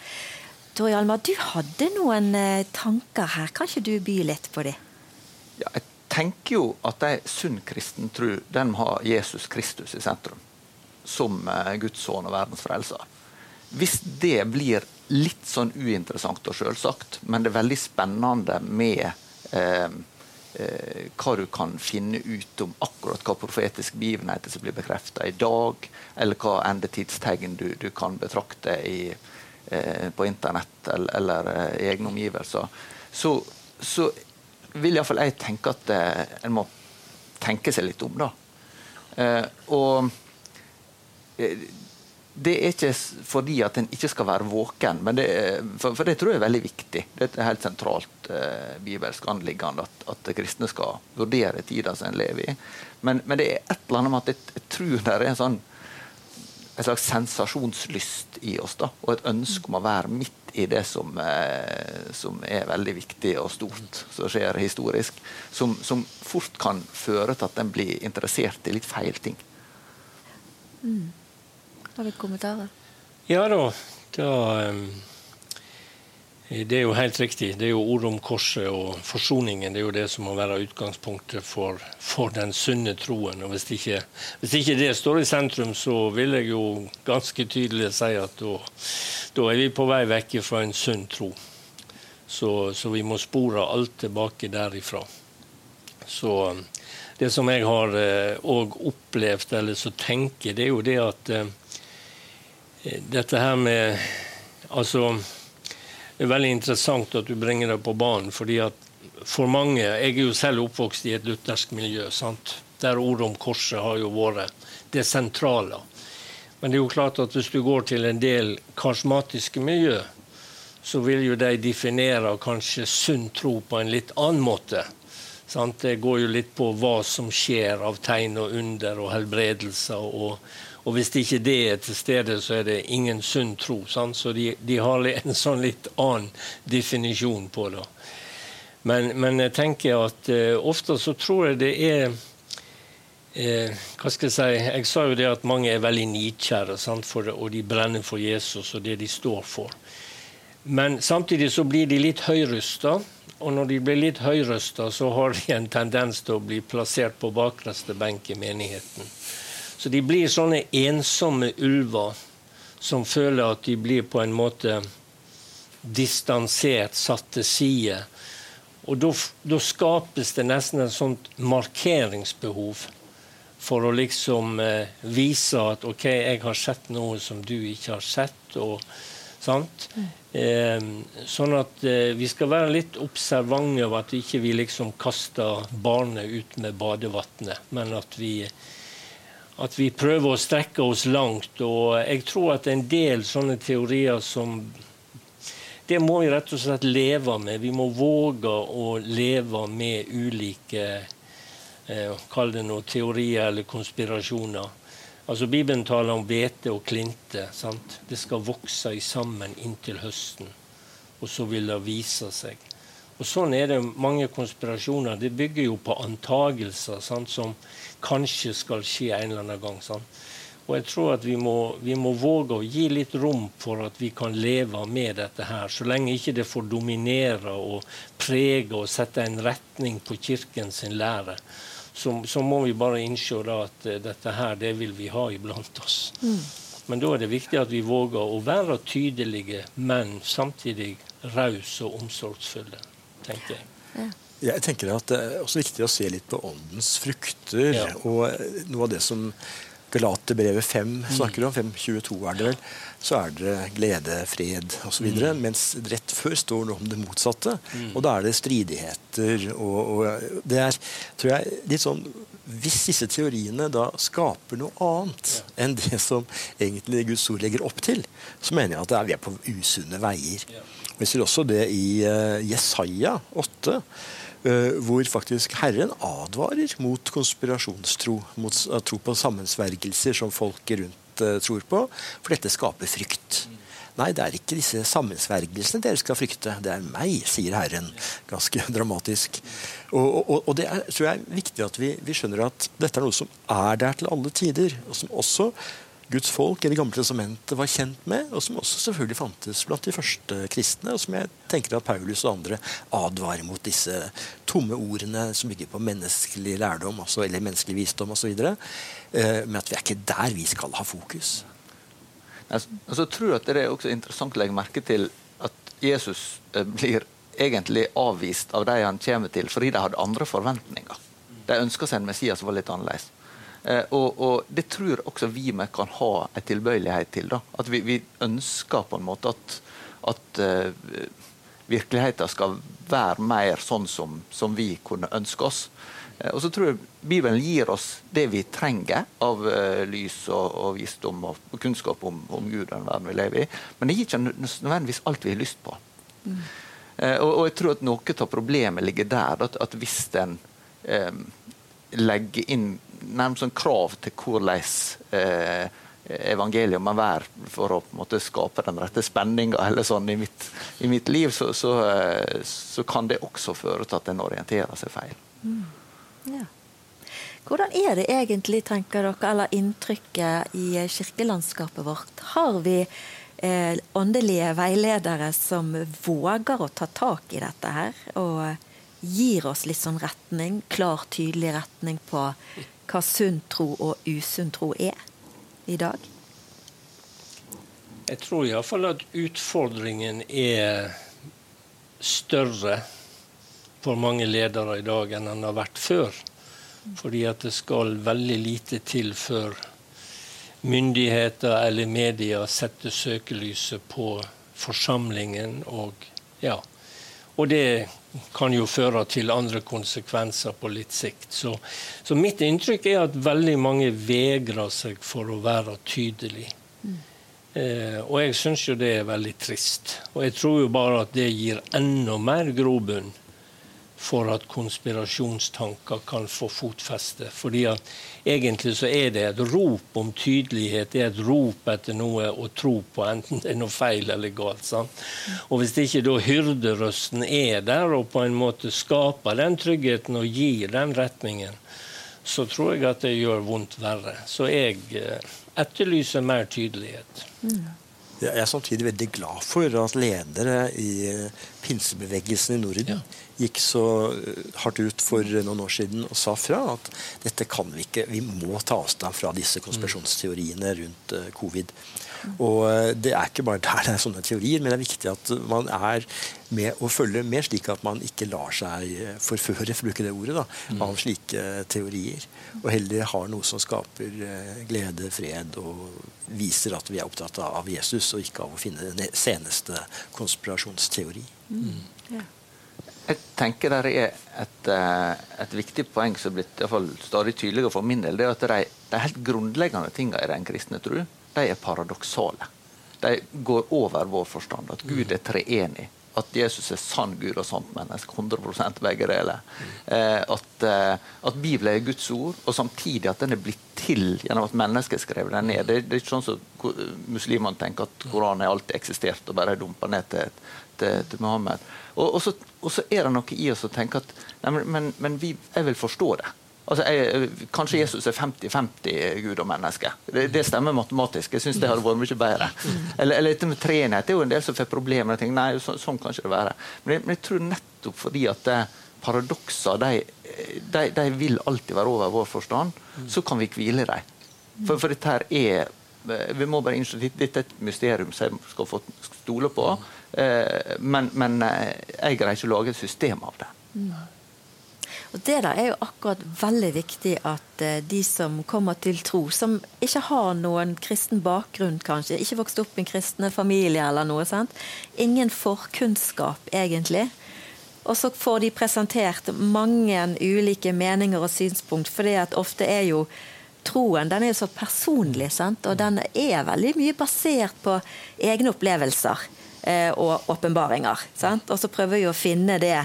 Tori Alma, du hadde noen eh, tanker her. Kan ikke du by litt på dem? Ja, jeg tenker jo at ei sunn kristen tro den må Jesus Kristus i sentrum. Som eh, Guds sønn og verdens frelser. Hvis det blir litt sånn uinteressant og selvsagt, men det er veldig spennende med hva du kan finne ut om akkurat hva profetiske begivenheter som blir bekrefta i dag, eller hva endetidstegn du, du kan betrakte i, eh, på internett eller, eller i egne omgivelser, så, så vil iallfall jeg tenke at en må tenke seg litt om. da. og det er ikke fordi at en ikke skal være våken, det, for, for, det tror jeg er veldig viktig. Det er et helt sentralt eh, bibelsk anliggende at, at kristne skal vurdere tida som en lever i. Men, men, det er et eller annet med at jeg, jeg tror det er en sånn en slags sensasjonslyst i oss, da, og et ønske om å være midt i det som, eh, som er veldig viktig og stort, som skjer historisk, som, som, fort kan føre til at en blir interessert i litt feil ting. Mm. Har du kommentarer? Ja da. da det er jo helt riktig. Det er jo ordet om korset og forsoningen det er jo det som må være utgangspunktet for, for den sunne troen. Og hvis ikke, hvis ikke, det står i sentrum, så vil jeg jo ganske tydelig si at da, er vi på vei vekk fra en sunn tro. Så, så, vi må spore alt tilbake derifra. Så det som jeg har òg eh, opplevd, eller så tenker, det er jo det at dette her med Altså, det er veldig interessant at du bringer det på banen. fordi at for mange Jeg er jo selv oppvokst i et luthersk miljø, sant? der ordet om korset har jo vært det sentrale. Men det er jo klart at hvis du går til en del karismatiske miljø, så vil jo de definere kanskje sunn tro på en litt annen måte. Sant? Det går jo litt på hva som skjer av tegn og under og helbredelser og, Og hvis ikke det er til stede, så er det ingen sunn tro. Sant? Så de, de, har en sånn litt annen definisjon på det. Men, men jeg tenker at uh, ofte så tror jeg det er uh, hva skal Jeg si, jeg sa jo det at mange er veldig nidkjære, og de brenner for Jesus og det de står for. Men samtidig så blir de litt høyrøsta. Og når de blir litt høyrøsta, så har de en tendens til å bli plassert på bakreste benk i menigheten. Så de blir sånne ensomme ulver som føler at de blir på en måte distansert, satt til side. Og da skapes det nesten et sånt markeringsbehov for å liksom eh, vise at OK, jeg har sett noe som du ikke har sett. og sant? Mm. Eh, sånn at eh, vi skal være litt observante over at ikke vi liksom kaster barnet ut med badevannet, men at vi at vi prøver å strekke oss langt. Og jeg tror at en del sånne teorier som Det må vi rett og slett leve med. Vi må våge å leve med ulike eh, Kall det noe teorier eller konspirasjoner. Altså Bibelen taler om hvete og klinte. Sant? Det skal vokse sammen inntil høsten. Og så vil det vise seg. Og Sånn er det mange konspirasjoner. Det bygger jo på antagelser sant, som kanskje skal skje en eller annen gang. Sant? Og jeg tror at vi må, vi må, våge å gi litt rom for at vi kan leve med dette her. Så lenge ikke det får dominere og prege og sette en retning på kirken sin lære. Så, så må vi bare innse at uh, dette her, det vil vi ha iblant oss. Mm. Men da er det viktig at vi våger å være tydelige, men samtidig rause og omsorgsfulle, tenker jeg. Ja. Jeg tenker at Det er også viktig å se litt på åndens frukter. Ja. og Noe av det som Galaterbrevet 5 mm. snakker om, 5.22 er det vel, så er det glede, fred osv. Mm. Mens rett før står det om det motsatte. Mm. Og da er det stridigheter. Og, og, det er tror jeg, litt sånn Hvis disse teoriene da skaper noe annet ja. enn det som egentlig Guds ord legger opp til, så mener jeg at vi er på usunne veier. Ja. Vi ser også det i uh, Jesaja 8. Eh, hvor faktisk Herren advarer mot konspirasjonstro, mot tro på sammensvergelser som folket rundt tror på, for dette skaper frykt. Nei, det er ikke disse sammensvergelsene dere skal frykte, det er meg, sier Herren. Ganske dramatisk. Og, og, og det er, tror jeg er viktig at vi, vi, skjønner at dette er noe som er der til alle tider, og som også Guds folk i Det gamle testamentet var kjent med, og som også selvfølgelig fantes blant de første kristne, og som jeg tenker at Paulus og andre advarer mot disse tomme ordene som bygger på menneskelig lærdom altså, eller menneskelig visdom osv. Eh, men at vi er ikke der vi skal ha fokus. Jeg altså, tror at Det er også interessant å legge merke til at Jesus eh, blir egentlig avvist av de han kommer til, fordi de hadde andre forventninger. De ønska seg en Messias som var litt annerledes. Eh, og, og, det tror også vi med kan ha en tilbøyelighet til. Da. At vi, vi, ønsker på en måte at, at uh, virkeligheten skal være mer sånn som, som vi kunne ønske oss. Uh, og så tror jeg Bibelen gir oss det vi trenger av uh, lys og, og, visdom og, kunnskap om, om, Gud og den verden vi lever i. Men det gir ikke nødvendigvis alt vi har lyst på. Mm. Og, og, jeg tror at noe av problemet ligger der. At, at hvis en um, legger inn nærmest sånn krav til hvordan eh, evangeliet må være for å måte, skape den rette spenninga sånn i i mitt liv, så, så, eh, så, kan det også føre til at en orienterer seg feil. Mm. Ja. Hvordan er det egentlig, tenker dere, eller inntrykket i kirkelandskapet vårt? Har vi eh, åndelige veiledere som våger å ta tak i dette her? Og gir oss litt sånn retning, klar, tydelig retning på hva sunn tro og usunn tro er i dag? Jeg tror iallfall at utfordringen er større for mange ledere i dag enn den har vært før. Fordi at det skal veldig lite til før myndigheter eller media setter søkelyset på forsamlingen. Og, ja. og det kan jo føre til andre konsekvenser på litt sikt. Så, så mitt inntrykk er at veldig mange vegrer seg for å være tydelig. Mm. Eh, og jeg syns jo det er veldig trist. Og jeg tror jo bare at det gir enda mer grobunn for at konspirasjonstanker kan få fotfeste. Fordi at egentlig så er det et rop om tydelighet, det er et rop etter noe å tro på, enten det er noe feil eller galt. Sant? Og hvis ikke da hyrderøsten er der og på en måte skaper den tryggheten og gir den retningen, så tror jeg at det gjør vondt verre. Så jeg eh, etterlyser mer tydelighet. Mm. Jeg er samtidig veldig glad for at ledere i eh, pinsebevegelsen i Norden gikk så eh, hardt ut for noen år siden og sa fra at dette kan vi ikke. Vi må ta avstand fra disse konspirasjonsteoriene rundt eh, covid. Og Det er ikke bare der det er sånne teorier, men det er viktig at man er med og følger med, slik at man ikke lar seg forføre for å bruke det ordet, da, mm. av slike teorier. Og heller har noe som skaper glede, fred og viser at vi er opptatt av Jesus, og ikke av å finne den seneste konspirasjonsteori. Mm. Ja. Jeg tenker det er et, eh, et, viktig poeng som er blitt i fall, stadig tydeligere for min del. det er at De, de helt grunnleggende tingene i den kristne tro de er paradoksale. De går over vår forstand. At Gud er treenig at Jesus er sann Gud og sant menneske. 100 begge deler. Eh, at, eh, at, Bibelen er Guds ord, og samtidig at den er blitt til gjennom at mennesker skrev den ned. Det, det er ikke sånn som muslimene tenker at Koranen har alltid eksistert og bare dumpa ned til, til, til Mohammed. Og, og, så, og, så, er det noe i oss som tenker at nei, men, men vi, jeg vil forstå det. Altså, jeg, kanskje Jesus er 50-50 Gud og menneske. Det, det, stemmer matematisk. Jeg syns det hadde vært mye bedre. Eller, eller dette med treenhet. Det er jo en del som får problemer. Og ting. nei, så, sånn kan ikke det være. Men jeg, men jeg tror nettopp fordi at paradokser de, de, de, vil alltid være over vår forstand, så kan vi hvile dem. For, for, dette her er vi må bare innse Dette er et mysterium som jeg skal få stole på. Eh, men, men eh, jeg greier ikke å lage et system av det. Og Det der er jo akkurat veldig viktig at eh, de som kommer til tro, som ikke har noen kristen bakgrunn, kanskje, ikke vokst opp i en kristne familie eller noe, sant? ingen forkunnskap egentlig. Og så får de presentert mange ulike meninger og synspunkt, for det at ofte er jo troen den er jo så personlig, sant? og den er veldig mye basert på egne opplevelser eh, og åpenbaringer. Og så prøver vi å finne det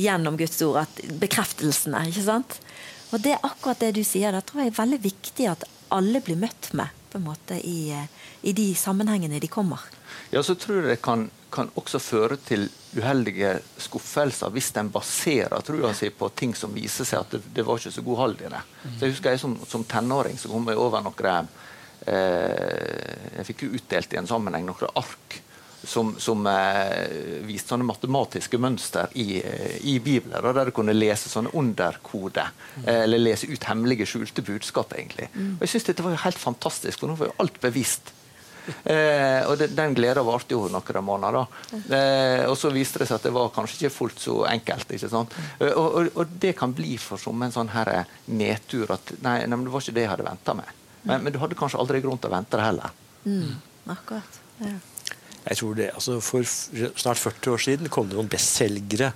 gjennom Guds ord, at bekreftelsene. ikke sant? Og det er akkurat det du sier. Det tror jeg er veldig viktig at alle blir møtt med på en måte i, i de sammenhengene de kommer. Ja, så tror jeg det kan, kan også føre til uheldige skuffelser hvis en baserer trua si på ting som viser seg at det, det var ikke så god hold i det. Så jeg husker jeg som, som tenåring så kom jeg over noen eh, Jeg fikk jo utdelt i en sammenheng noen ark som, som eh, viste sånne matematiske mønster i, eh, i Bibelen. Der du kunne lese sånne underkode, eh, eller lese ut hemmelige, skjulte budskap. egentlig. Mm. Og jeg synes Dette var jo helt fantastisk, for nå var jo alt bevisst. Eh, og det, Den gleda varte jo noen måneder. da. Eh, og så viste det seg at det var kanskje ikke fullt så enkelt. ikke sant? Eh, og, og, og, det kan bli for som en sånn her nedtur at nei, nei, men det var ikke det jeg hadde venta med. Men, men, du hadde kanskje aldri grunn til å vente det heller. Mm, akkurat. Ja. Jeg tror det, altså For snart 40 år siden kom det noen bestselgere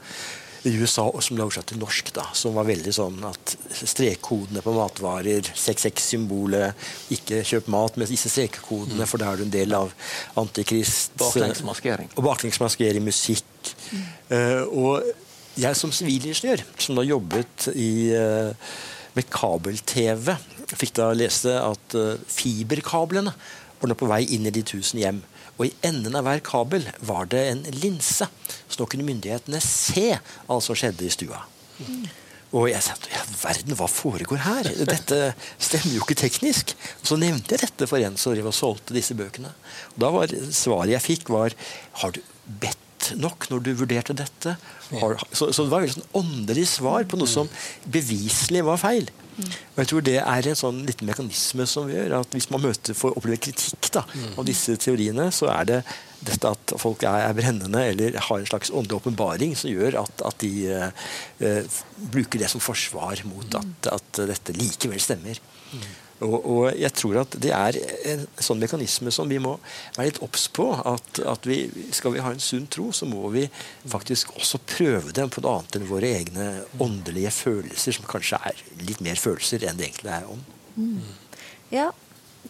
i USA som ble oversatt til norsk. da, Som var veldig sånn at strekkodene på matvarer, 66-symbolet, ikke kjøp mat med disse strekkodene, mm. for da er du en del av antikrist. Baklengsmaskering. Og baklengsmaskering, musikk. Mm. Uh, og jeg som sivilingeniør, som da jobbet i, uh, med kabel-TV, fikk da lese at uh, fiberkablene var nå på vei inn i de tusen hjem. Og i enden av hver kabel var det en linse. Så nå kunne myndighetene se alt som skjedde i stua. Og jeg sa ja, verden, hva foregår her? Dette stemmer jo ikke teknisk. Så nevnte jeg dette for en som solgte disse bøkene. Og da var Svaret jeg fikk, var Har du bedt nok når du vurderte dette? Så, så, det var et sånn åndelig svar på noe som beviselig var feil. Og jeg tror Det er en sånn liten mekanisme som gjør at hvis man møter for oppleve kritikk da, av disse teoriene, så er det dette at folk er, brennende eller har en slags åndelig åpenbaring som gjør at, at de uh, bruker det som forsvar mot at, at dette likevel stemmer. Og, og, jeg tror at det er en sånn mekanisme som vi må være litt obs på. At, at vi, skal vi ha en sunn tro, så må vi faktisk også prøve dem på noe annet enn våre egne åndelige følelser, som kanskje er litt mer følelser enn det egentlig er ånd. Mm. Ja,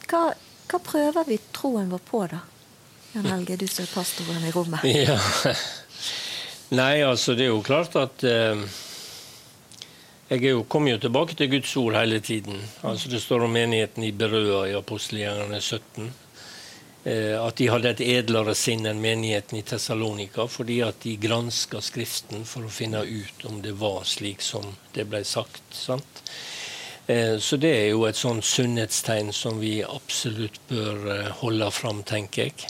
hva, hva, prøver vi troen vår på, da? Jan Helge, du som er pastoren i rommet. Ja. Nei, altså det er jo klart at eh, jeg jo, kommer jo tilbake til Guds ord hele tiden. Altså Det står om menigheten i Berøa i Apostelgjengene 17. Eh, at de hadde et edlere sinn enn menigheten i Tessalonika, fordi at de granska Skriften for å finne ut om det var slik som det ble sagt. sant? Eh, så det er jo et sånn sunnhetstegn som vi absolutt bør eh, holde fram, tenker jeg.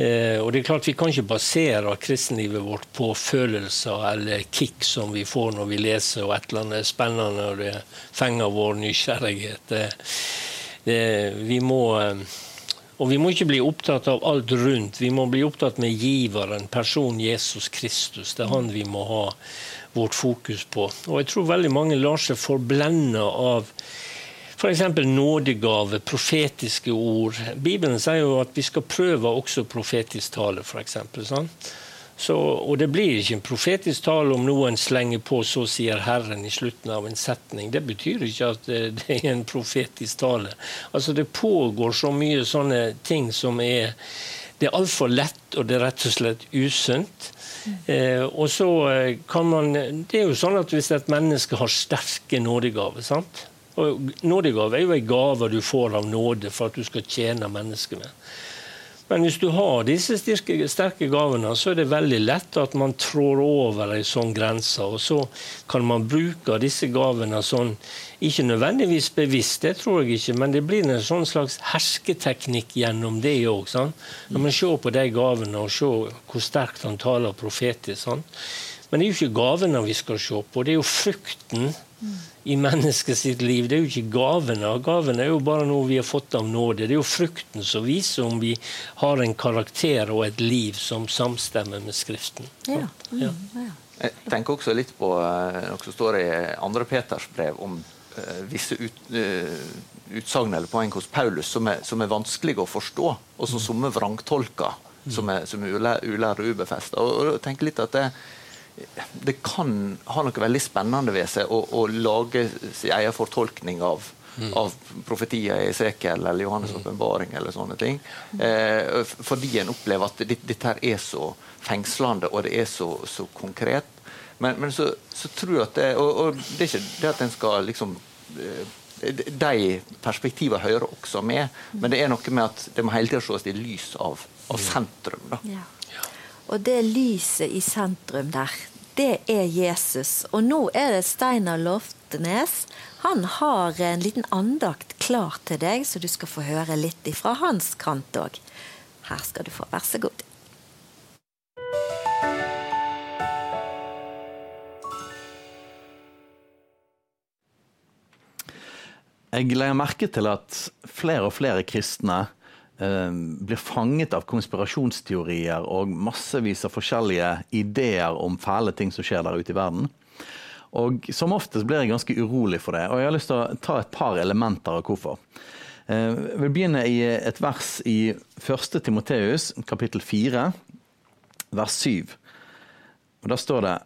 Eh, og det er klart Vi kan ikke basere kristenlivet vårt på følelser eller kick som vi får når vi leser og et eller annet spennende og det fenger vår nysgjerrighet. Det, det, vi må, eh, og vi må ikke bli opptatt av alt rundt. Vi må bli opptatt med giveren, personen Jesus Kristus. Det er han vi må ha vårt fokus på. Og jeg tror veldig mange lar seg forblende av F.eks. nådegave, profetiske ord. Bibelen sier jo at vi skal prøve også profetisk tale, f.eks. Sånn? Så, og det blir ikke en profetisk tale om noen slenger på 'så sier Herren' i slutten av en setning. Det betyr ikke at det, det er en profetisk tale. Altså Det pågår så mye sånne ting som er Det er altfor lett, og det er rett og slett usunt. Eh, og så eh, kan man Det er jo sånn at hvis et menneske har sterke nådegaver sant? Og Nådegave er jo en gave du får av nåde for at du skal tjene menneskene. Men hvis du har disse sterke, sterke gavene, så er det veldig lett at man trår over en sånn grense. Og så kan man bruke disse gavene sånn, ikke nødvendigvis bevisst, det tror jeg ikke, men det blir en sånn slags hersketeknikk gjennom det òg. Når man ser på de gavene og ser hvor sterkt han taler profetisk. Sånn. Men det er jo ikke gavene vi skal se på, det er jo frukten i mennesket sitt liv. Det er jo ikke gavene. Gavene er jo bare noe vi har fått av nåde. Det er jo frukten som viser om vi har en karakter og et liv som samstemmer med Skriften. Ja. Ja. Jeg tenker også litt på eh, noe som står i andre Peters brev om uh, visse ut, uh, utsagn eller poeng hos Paulus som er, som er vanskelige å forstå, og som somme vrangtolker, som er, som er ulære og ubefesta. Og, og jeg litt at det, det kan ha noe veldig spennende ved seg å, å lage sin egen fortolkning av, mm. av profetier i Esekiel eller Johannes' mm. eller sånne ting. Eh, fordi en opplever at dette her er så fengslende og det er så, så konkret. Men, men så, så, tror jeg at det Og, og det er ikke det at en skal liksom eh, de perspektivene hører også med, men det er noe med at det må hele tida ses i lys av, av sentrum. da. Ja. Og det lyset i sentrum der, det er Jesus. Og nå er det Steinar Loftenes. Han har en liten andakt klar til deg, så du skal få høre litt ifra hans kant òg. Her skal du få. Vær så god. Jeg legger merke til at flere og flere kristne blir fanget av konspirasjonsteorier og massevis av forskjellige ideer om fæle ting som skjer der ute i verden. Og Som oftest blir jeg ganske urolig for det, og jeg har lyst til å ta et par elementer av hvorfor. Eh, jeg vil begynne i et vers i 1. Timoteus, kapittel 4, vers 7. Og Da står det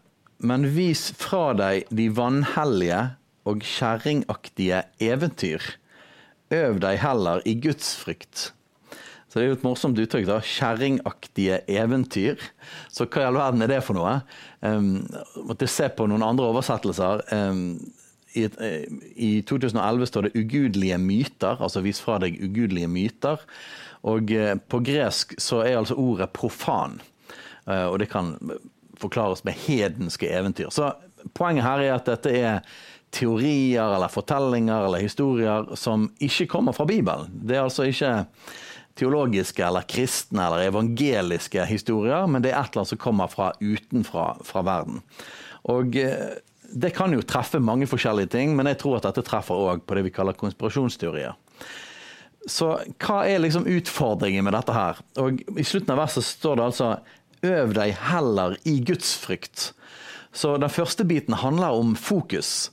Men vis fra deg de vanhellige og kjerringaktige eventyr. Øv deg heller i Guds frykt så det er jo et morsomt uttrykk. da, Kjerringaktige eventyr. Så hva i all verden er det for noe? Um, måtte se på noen andre oversettelser. Um, i, I 2011 står det 'ugudelige myter', altså vis fra deg ugudelige myter. Og uh, på gresk så er altså ordet 'profan', uh, og det kan forklares med hedenske eventyr. Så poenget her er at dette er teorier eller fortellinger eller historier som ikke kommer fra Bibelen. Det er altså ikke teologiske eller kristne eller evangeliske historier, men det er et eller annet som kommer fra utenfra fra verden. Og eh, det kan jo treffe mange forskjellige ting, men jeg tror at dette treffer òg på det vi kaller konspirasjonsteorier. Så hva er liksom utfordringen med dette her? Og I slutten av verset står det altså Øv deg heller i gudsfrykt. Så den første biten handler om fokus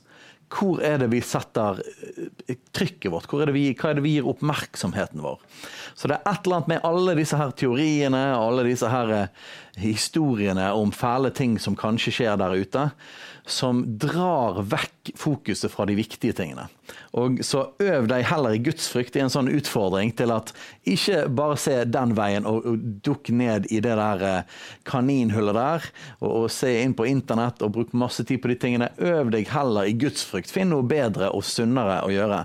hvor er det vi setter eh, trykket vårt? Er vi, hva er det vi gir oppmerksomheten vår? Så det er et eller annet med alle disse her teoriene og alle disse her historiene om fæle ting som kanskje skjer der ute, som drar vekk fokuset fra de viktige tingene. Og Så øv deg heller i gudsfrykt i en sånn utfordring til at ikke bare se den veien og, og dukk ned i det der eh, kaninhullet der, og, og, se inn på internett og bruk masse tid på de tingene. Øv deg heller i gudsfrykt. Finn noe bedre og sunnere å gjøre.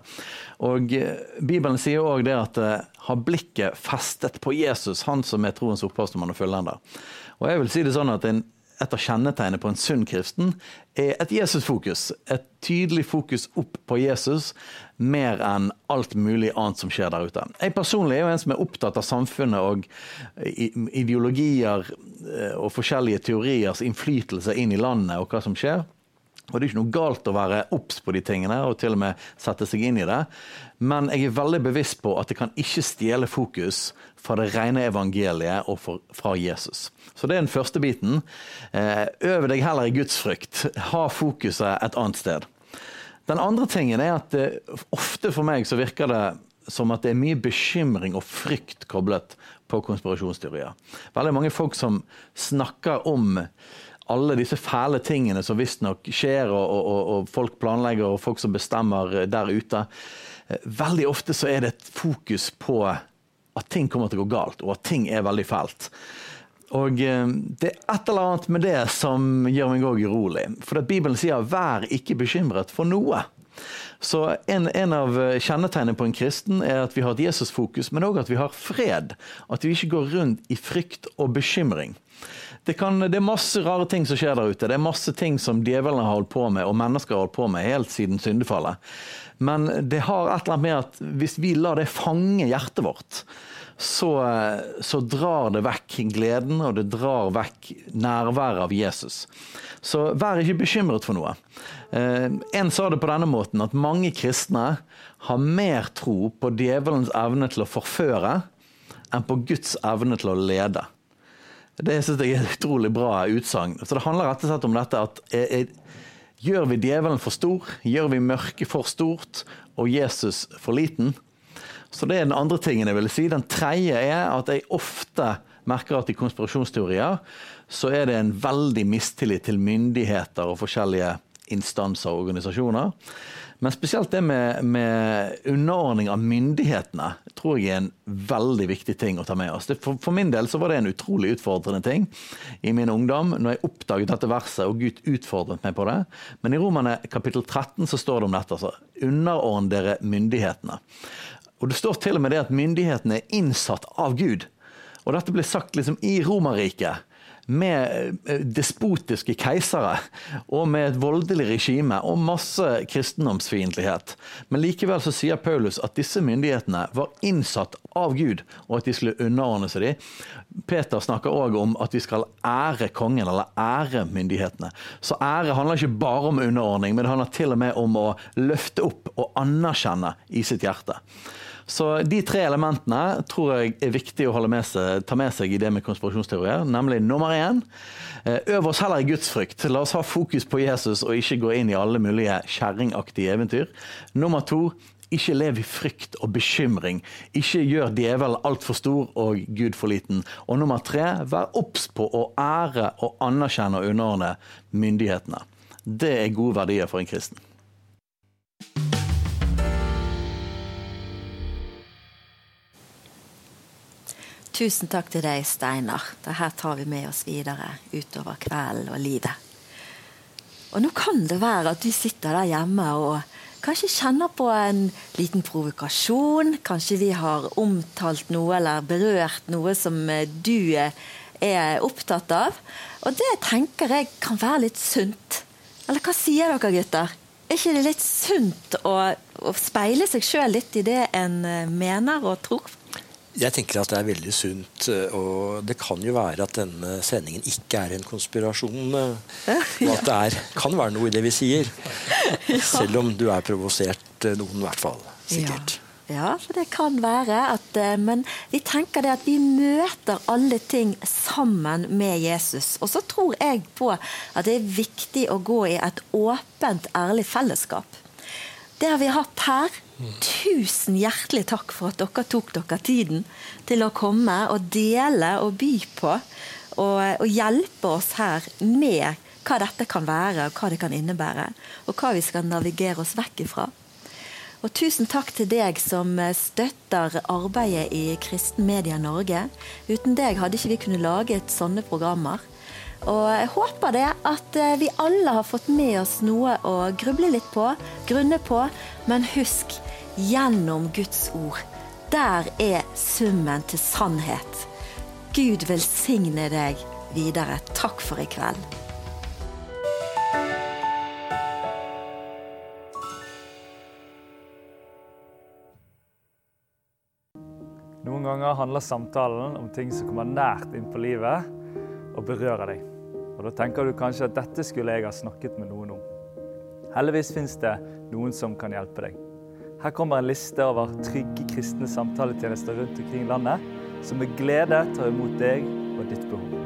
Og eh, Bibelen sier òg det at uh, ha blikket festet på Jesus, han som er troens opphavsmann og fullender. Og jeg vil si det sånn at en et av kjennetegnene på en sunn kristen er et Jesus-fokus. Et tydelig fokus opp på Jesus, mer enn alt mulig annet som skjer der ute. Jeg personlig er jo en som er opptatt av samfunnet og ideologier eh, og forskjellige teoriers innflytelse inn i landet og hva som skjer. Og Det er ikke noe galt å være obs på de tingene og til og med sette seg inn i det. Men jeg er veldig bevisst på at det kan ikke stjele fokus fra det rene evangeliet og fra Jesus. Så det er den første biten. Eh, øv deg heller i gudsfrykt. Ha fokuset et annet sted. Den andre tingen er at eh, ofte for meg så virker det som at det er mye bekymring og frykt koblet på konspirasjonsteorier. Veldig mange folk som snakker om alle disse fæle tingene som visstnok skjer, og, og, og, folk planlegger, og folk som bestemmer der ute. Veldig ofte så er det et fokus på at ting kommer til å gå galt, og at ting er veldig fælt. Og eh, det er et eller annet med det som gjør meg òg urolig. For at Bibelen sier 'vær ikke bekymret for noe'. Så en, en av kjennetegnene på en kristen er at vi har et Jesusfokus, men òg at vi har fred. At vi ikke går rundt i frykt og bekymring. Det, kan, det, er masse rare ting som skjer der ute. Det er masse ting som djevelen har holdt på med, og mennesker har holdt på med helt siden syndefallet. Men det har et eller annet med at hvis vi lar det fange hjertet vårt, så, så drar det vekk gleden, og det drar vekk nærværet av Jesus. Så vær ikke bekymret for noe. Eh, en sa det på denne måten at mange kristne har mer tro på djevelens evne til å forføre enn på Guds evne til å lede. Det synes jeg er et utrolig bra utsagn. Så det handler rett og slett om dette at er, er, gjør vi djevelen for stor, gjør vi mørket for stort og Jesus for liten? Så det er den andre tingen jeg vil si. Den tredje er at jeg ofte merker at i konspirasjonsteorier så er det en veldig mistillit til myndigheter og forskjellige instanser og organisasjoner. Men spesielt det med, med, underordning av myndighetene tror jeg er en veldig viktig ting å ta med oss. For, for, min del så var det en utrolig utfordrende ting i min ungdom når jeg oppdaget dette verset og Gud utfordret meg på det. Men i Romane kapittel 13 så står det om dette. altså, Underordn dere myndighetene. Og Det står til og med det at myndighetene er innsatt av Gud. Og dette ble sagt liksom i Romerriket med eh, despotiske keisere og med et voldelig regime og masse kristendomsfiendtlighet. Men likevel så sier Paulus at disse myndighetene var innsatt av Gud, og at de skulle underordne seg dem. Peter snakker òg om at vi skal ære kongen, eller ære myndighetene. Så ære handler ikke bare om underordning, men det handler til og med om å løfte opp og anerkjenne i sitt hjerte. Så de tre elementene tror jeg er viktig å med seg, ta med seg i det med konspirasjonsteorier. Nemlig nummer én eh, øv oss heller i gudsfrykt. La oss ha fokus på Jesus og ikke gå inn i alle mulige kjerringaktige eventyr. Nummer to ikke lev i frykt og bekymring. Ikke gjør djevelen altfor stor og Gud for liten. Og nummer tre, vær obs på å ære og anerkjenne og underordne myndighetene. Det er gode verdier for en kristen. Tusen takk til deg, Steinar. Dette tar vi med oss videre utover kvelden og livet. Og nå kan det være at du sitter der hjemme og kanskje kjenner på en liten provokasjon. Kanskje vi har omtalt noe eller berørt noe som du er opptatt av. Og det tenker jeg kan være litt sunt. Eller hva sier dere, gutter? Er ikke det litt sunt å, å speile seg sjøl litt i det en mener og tror? Jeg tenker at det er veldig sunt. Eh, og det kan jo være at denne sendingen ikke er en konspirasjon. Eh, og at det er, kan være noe i det vi sier. Selv om du er provosert, eh, noen i hvert fall. Sikkert. Ja, for det kan være at Men vi tenker det at vi møter alle ting sammen med Jesus. Og så tror jeg på at det er viktig å gå i et åpent, ærlig fellesskap. Det har vi hatt her Tusen hjertelig takk for at dere tok dere tiden til å komme og dele og by på. og, og hjelpe oss her med hva dette kan være, og hva det kan innebære. Og hva vi skal navigere oss vekk ifra. Og tusen takk til deg som støtter arbeidet i Kristen Media Norge. Uten deg hadde ikke vi kunnet laget sånne programmer. Og jeg håper det at eh, vi alle har fått med oss noe å gruble litt på, grunne på. Men husk, gjennom Guds ord, der er summen til sannhet. Gud velsigne deg videre. Takk for i kveld. Noen ganger handler samtalen om ting som kommer nært inn på livet og berører deg. Og Da tenker du kanskje at dette skulle jeg ha snakket med noen om. Heldigvis fins det noen som kan hjelpe deg. Her kommer en liste over trygge kristne samtaletjenester rundt omkring i landet, som med glede tar imot deg og ditt behov.